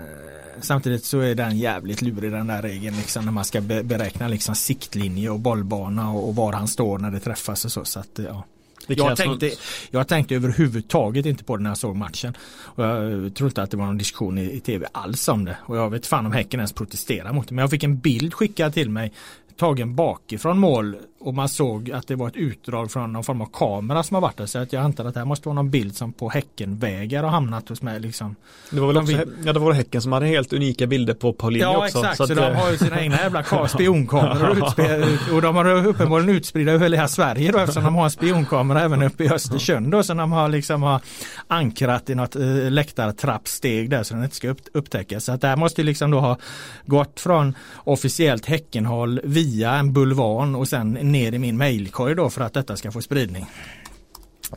Speaker 2: samtidigt så är den jävligt lurig den där regeln liksom när man ska beräkna liksom siktlinje och bollbana och, och var han står när det träffas och så. så att, ja. Jag tänkte, jag tänkte överhuvudtaget inte på det när jag såg matchen. Och jag tror inte att det var någon diskussion i, i tv alls om det. Och jag vet fan om Häcken ens protesterar mot det. Men jag fick en bild skickad till mig tagen bakifrån mål och man såg att det var ett utdrag från någon form av kamera som har varit där. Så att jag antar att det här måste vara någon bild som på Häckenvägar har hamnat hos mig. Liksom.
Speaker 3: Det var väl också, ja, det var Häcken som hade helt unika bilder på Paulinho
Speaker 2: ja,
Speaker 3: också.
Speaker 2: Ja exakt, så, så de har ju sina egna jävla spionkameror och de har uppenbarligen utspridda över hela Sverige då eftersom de har en spionkamera även uppe i Östersund då som de har liksom har ankrat i något äh, läktartrappsteg där så den inte ska upp, upptäckas. Så att det här måste liksom då ha gått från officiellt Häckenhåll via en bulvan och sen ner i min mailkorg då för att detta ska få spridning.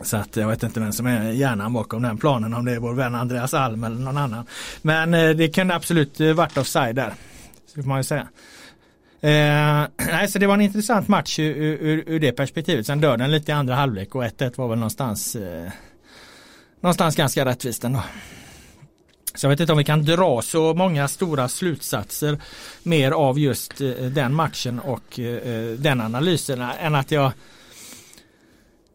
Speaker 2: Så att jag vet inte vem som är hjärnan bakom den planen om det är vår vän Andreas Alm eller någon annan. Men eh, det kunde absolut eh, varit offside där. Så får man ju säga. Eh, nej, så det var en intressant match ur, ur, ur det perspektivet. Sen dör den lite i andra halvlek och 1-1 var väl någonstans eh, någonstans ganska rättvist ändå. Så jag vet inte om vi kan dra så många stora slutsatser mer av just eh, den matchen och eh, eh, den analysen än att jag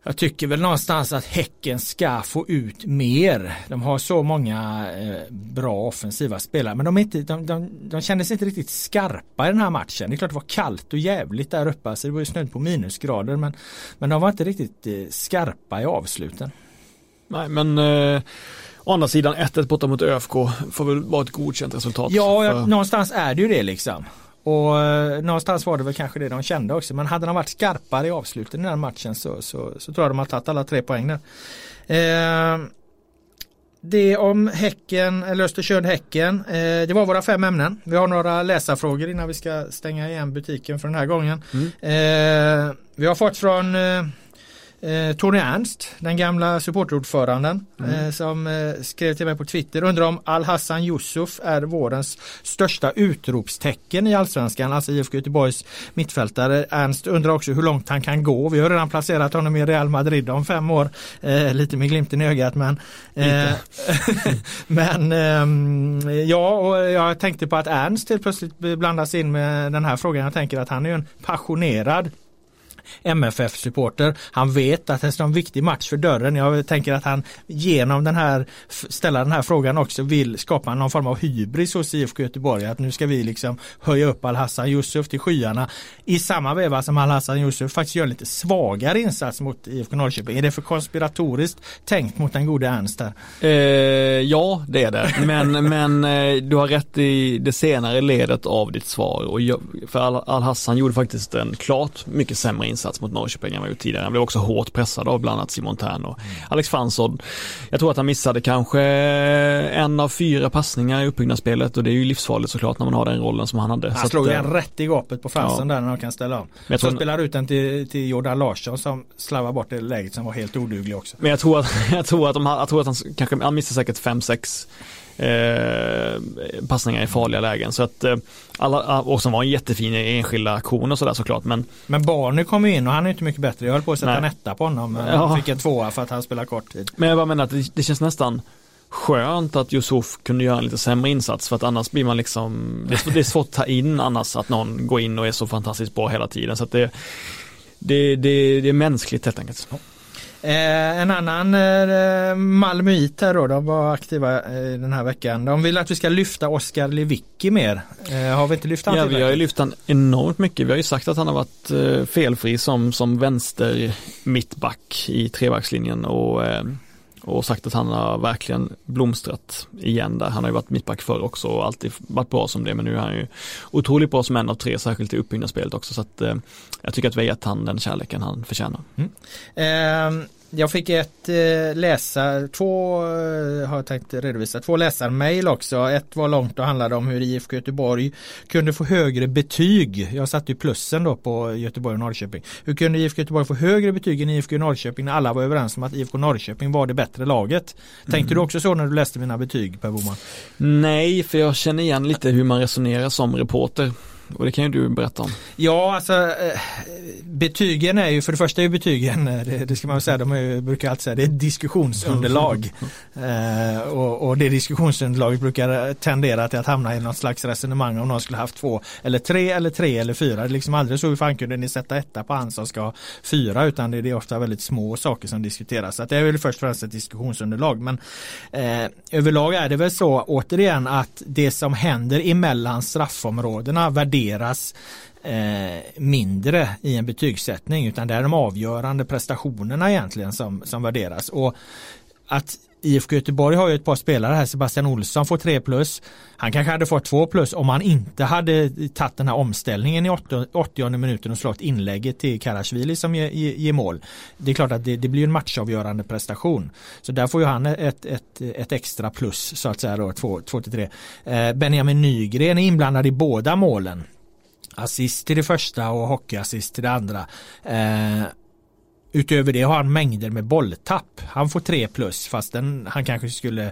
Speaker 2: jag tycker väl någonstans att Häcken ska få ut mer. De har så många bra offensiva spelare men de, är inte, de, de, de kändes inte riktigt skarpa i den här matchen. Det är klart det var kallt och jävligt där uppe, så alltså det var ju snudd på minusgrader men, men de var inte riktigt skarpa i avsluten.
Speaker 3: Nej men eh Å andra sidan 1-1 borta mot ÖFK får väl vara ett godkänt resultat.
Speaker 2: Ja, för... någonstans är det ju det liksom. Och eh, någonstans var det väl kanske det de kände också. Men hade de varit skarpare i avslutet i den här matchen så, så, så tror jag de har tagit alla tre poäng där. Eh, det om Häcken, eller Östersund-Häcken. Eh, det var våra fem ämnen. Vi har några läsarfrågor innan vi ska stänga igen butiken för den här gången. Mm. Eh, vi har fått från eh, Tony Ernst, den gamla supporterordföranden mm. eh, som eh, skrev till mig på Twitter undrar om Al-Hassan Yusuf är vårens största utropstecken i allsvenskan, alltså IFK Göteborgs mittfältare. Ernst undrar också hur långt han kan gå. Vi har redan placerat honom i Real Madrid om fem år, eh, lite med glimten i ögat men eh, men ehm, ja, och jag tänkte på att Ernst helt plötsligt blandas in med den här frågan. Jag tänker att han är en passionerad MFF-supporter. Han vet att det är en viktig match för dörren. Jag tänker att han genom den här, ställa den här frågan också vill skapa någon form av hybris hos IFK Göteborg. Att nu ska vi liksom höja upp Al-Hassan Yusuf till skyarna i samma veva som Al-Hassan Yusuf faktiskt gör lite svagare insats mot IFK Norrköping. Är det för konspiratoriskt tänkt mot den gode Ernst där?
Speaker 3: Eh, ja, det är det. Men, men eh, du har rätt i det senare ledet av ditt svar. Och jag, för Al-Hassan gjorde faktiskt en klart mycket sämre insats mot Norrköping än vad gjort tidigare. Han blev också hårt pressad av bland annat Simon Thern och mm. Alex Fransson. Jag tror att han missade kanske en av fyra passningar i uppbyggnadsspelet och det är ju livsfarligt såklart när man har den rollen som han hade.
Speaker 2: Han slog den rätt i gapet på Fransson ja. där när han kan ställa om. Men så spelar ut den till, till Jordan Larsson som slarvar bort det läget som var helt oduglig också.
Speaker 3: Men jag tror att, jag tror att, de, jag tror att han kanske, han missade säkert 5-6 eh, passningar i farliga lägen. Så att eh, alla, och som var en jättefin enskilda aktion och sådär såklart. Men,
Speaker 2: men Barney kom in och han är inte mycket bättre. Jag höll på att sätta nej. en etta på honom. Men ja. han fick en tvåa för att han spelar kort tid.
Speaker 3: Men jag bara menar att det, det känns nästan skönt att Yusuf kunde göra en lite sämre insats för att annars blir man liksom, det är, det är svårt att ta in annars att någon går in och är så fantastiskt bra hela tiden. Så att det, det, det, det är mänskligt helt enkelt.
Speaker 2: Eh, en annan eh, Malmöit här då, de var aktiva eh, den här veckan. De vill att vi ska lyfta Oskar Lewicki mer. Eh, har vi inte lyft
Speaker 3: honom Ja, vi har ju lyft honom enormt mycket. Vi har ju sagt att han har varit eh, felfri som, som vänster mittback i trebackslinjen och eh, och sagt att han har verkligen blomstrat igen där. Han har ju varit mittback förr också och alltid varit bra som det men nu är han ju otroligt bra som en av tre särskilt i uppbyggnadsspelet också så att eh, jag tycker att vi har gett han den kärleken han förtjänar. Mm.
Speaker 2: Jag fick ett eh, läsar, två eh, har jag tänkt redovisa, två läsarmail också. Ett var långt och handlade om hur IFK Göteborg kunde få högre betyg. Jag satte ju plussen då på Göteborg och Norrköping. Hur kunde IFK Göteborg få högre betyg än IFK Norrköping när alla var överens om att IFK Norrköping var det bättre laget? Tänkte mm. du också så när du läste mina betyg Per Boman?
Speaker 3: Nej, för jag känner igen lite hur man resonerar som reporter. Och det kan ju du berätta om.
Speaker 2: Ja, alltså eh, betygen är ju, för det första är betygen, eh, det, det ska man väl säga, de är, brukar alltid säga, det är ett diskussionsunderlag. eh, och, och det diskussionsunderlaget brukar tendera till att hamna i något slags resonemang om någon skulle haft två eller tre eller tre eller fyra. Det är liksom aldrig så hur fan kunde ni sätta etta på han som ska ha fyra utan det, det är ofta väldigt små saker som diskuteras. Så att det är väl först och främst ett diskussionsunderlag. Men eh, överlag är det väl så återigen att det som händer emellan straffområdena värderas eh, mindre i en betygssättning utan det är de avgörande prestationerna egentligen som, som värderas. Och att IFK Göteborg har ju ett par spelare här, Sebastian Olsson får 3 plus. Han kanske hade fått 2 plus om han inte hade tagit den här omställningen i 80, minuten och slått inlägget till Karasvili som ger, ger, mål. Det är klart att det, det, blir en matchavgörande prestation. Så där får ju han ett, ett, ett extra plus så att säga då, 2 till 3. Eh, Benjamin Nygren är inblandad i båda målen assist till det första och hockeyassist till det andra. Eh, utöver det har han mängder med bolltapp. Han får tre plus fastän han kanske skulle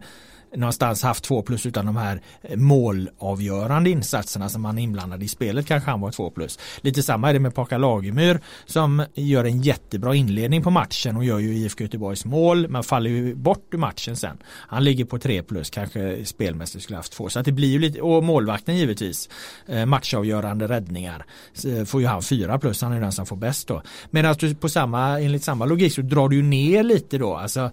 Speaker 2: någonstans haft två plus utan de här eh, målavgörande insatserna som han inblandade i spelet kanske han var två plus. Lite samma är det med Paka Lagemyr som gör en jättebra inledning på matchen och gör ju IFK Göteborgs mål men faller ju bort ur matchen sen. Han ligger på tre plus kanske spelmässigt skulle haft två så att det blir ju lite och målvakten givetvis eh, matchavgörande räddningar eh, får ju han fyra plus han är den som får bäst då. Medan du på samma enligt samma logik så drar du ner lite då alltså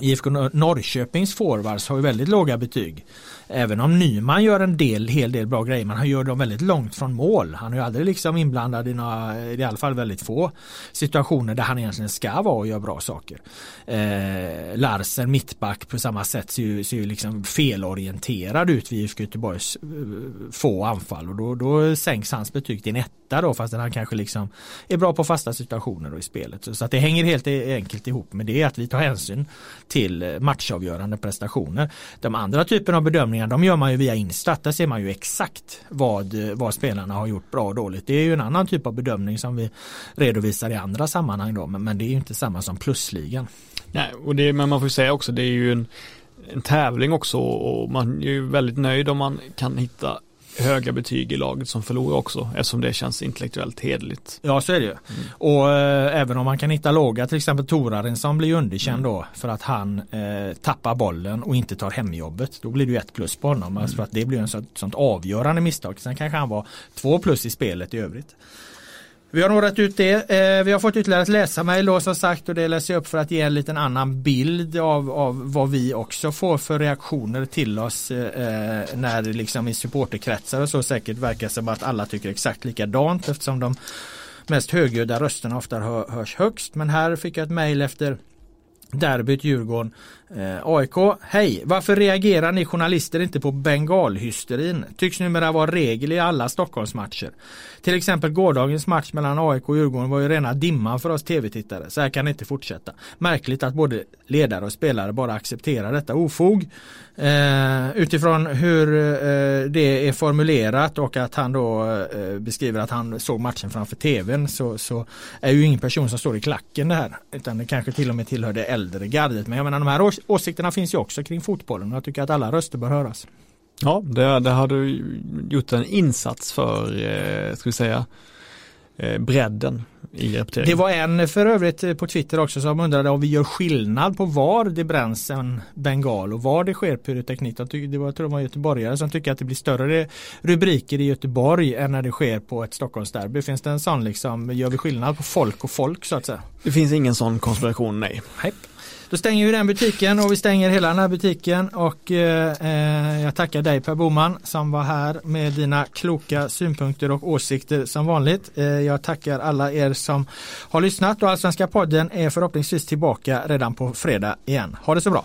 Speaker 2: IFK Norrköpings forwards har ju väldigt låga betyg. Även om Nyman gör en del, hel del bra grejer men han gör dem väldigt långt från mål. Han är ju aldrig liksom inblandad i några, i alla fall väldigt få situationer där han egentligen ska vara och göra bra saker. Eh, Larsen, mittback på samma sätt ser ju, ser ju liksom felorienterad ut vid IFK Göteborgs eh, få anfall och då, då sänks hans betyg till en etta då fast han kanske liksom är bra på fasta situationer då i spelet. Så, så att det hänger helt e-, enkelt ihop med det att vi tar hänsyn till eh, matchavgörande prestationer. De andra typerna av bedömningar de gör man ju via Instat. Där ser man ju exakt vad, vad spelarna har gjort bra och dåligt. Det är ju en annan typ av bedömning som vi redovisar i andra sammanhang då. Men, men det är ju inte samma som plusligan.
Speaker 3: Nej, och det, men man får säga också det är ju en, en tävling också och man är ju väldigt nöjd om man kan hitta höga betyg i laget som förlorar också eftersom det känns intellektuellt hederligt.
Speaker 2: Ja så är det ju. Mm. Och äh, även om man kan hitta låga till exempel Toraren som blir underkänd mm. då för att han äh, tappar bollen och inte tar hemjobbet. Då blir det ju ett plus på honom. Mm. Alltså för att det blir en sånt, sånt avgörande misstag. Sen kanske han var två plus i spelet i övrigt. Vi har nårat ut det. Eh, vi har fått ytterligare ett läsarmail då som sagt och det läser jag upp för att ge en liten annan bild av, av vad vi också får för reaktioner till oss eh, när det liksom i supporterkretsar och så säkert verkar som att alla tycker exakt likadant eftersom de mest högljudda rösterna ofta hörs högst. Men här fick jag ett mail efter derbyt Djurgården Eh, AIK, hej! Varför reagerar ni journalister inte på bengalhysterin? Tycks numera vara regel i alla Stockholmsmatcher. Till exempel gårdagens match mellan AIK och Djurgården var ju rena dimman för oss tv-tittare. Så här kan det inte fortsätta. Märkligt att både ledare och spelare bara accepterar detta ofog. Eh, utifrån hur eh, det är formulerat och att han då eh, beskriver att han såg matchen framför tvn så, så, är ju ingen person som står i klacken det här. Utan det kanske till och med tillhör det äldre gardet. Men jag menar de här åsikterna finns ju också kring fotbollen och jag tycker att alla röster bör höras.
Speaker 3: Ja, det, det har du gjort en insats för, eh, ska vi säga, eh, bredden i rapporteringen.
Speaker 2: Det var en för övrigt eh, på Twitter också som undrade om vi gör skillnad på var det bränns en bengal och var det sker pyroteknik. Det var, jag tror det var göteborgare som tycker att det blir större rubriker i Göteborg än när det sker på ett Stockholmsderby. Finns det en sån liksom, gör vi skillnad på folk och folk så att säga?
Speaker 3: Det finns ingen sån konspiration, nej.
Speaker 2: Hepp. Då stänger vi den butiken och vi stänger hela den här butiken och eh, eh, jag tackar dig Per Boman som var här med dina kloka synpunkter och åsikter som vanligt. Eh, jag tackar alla er som har lyssnat och Allsvenska podden är förhoppningsvis tillbaka redan på fredag igen. Ha det så bra!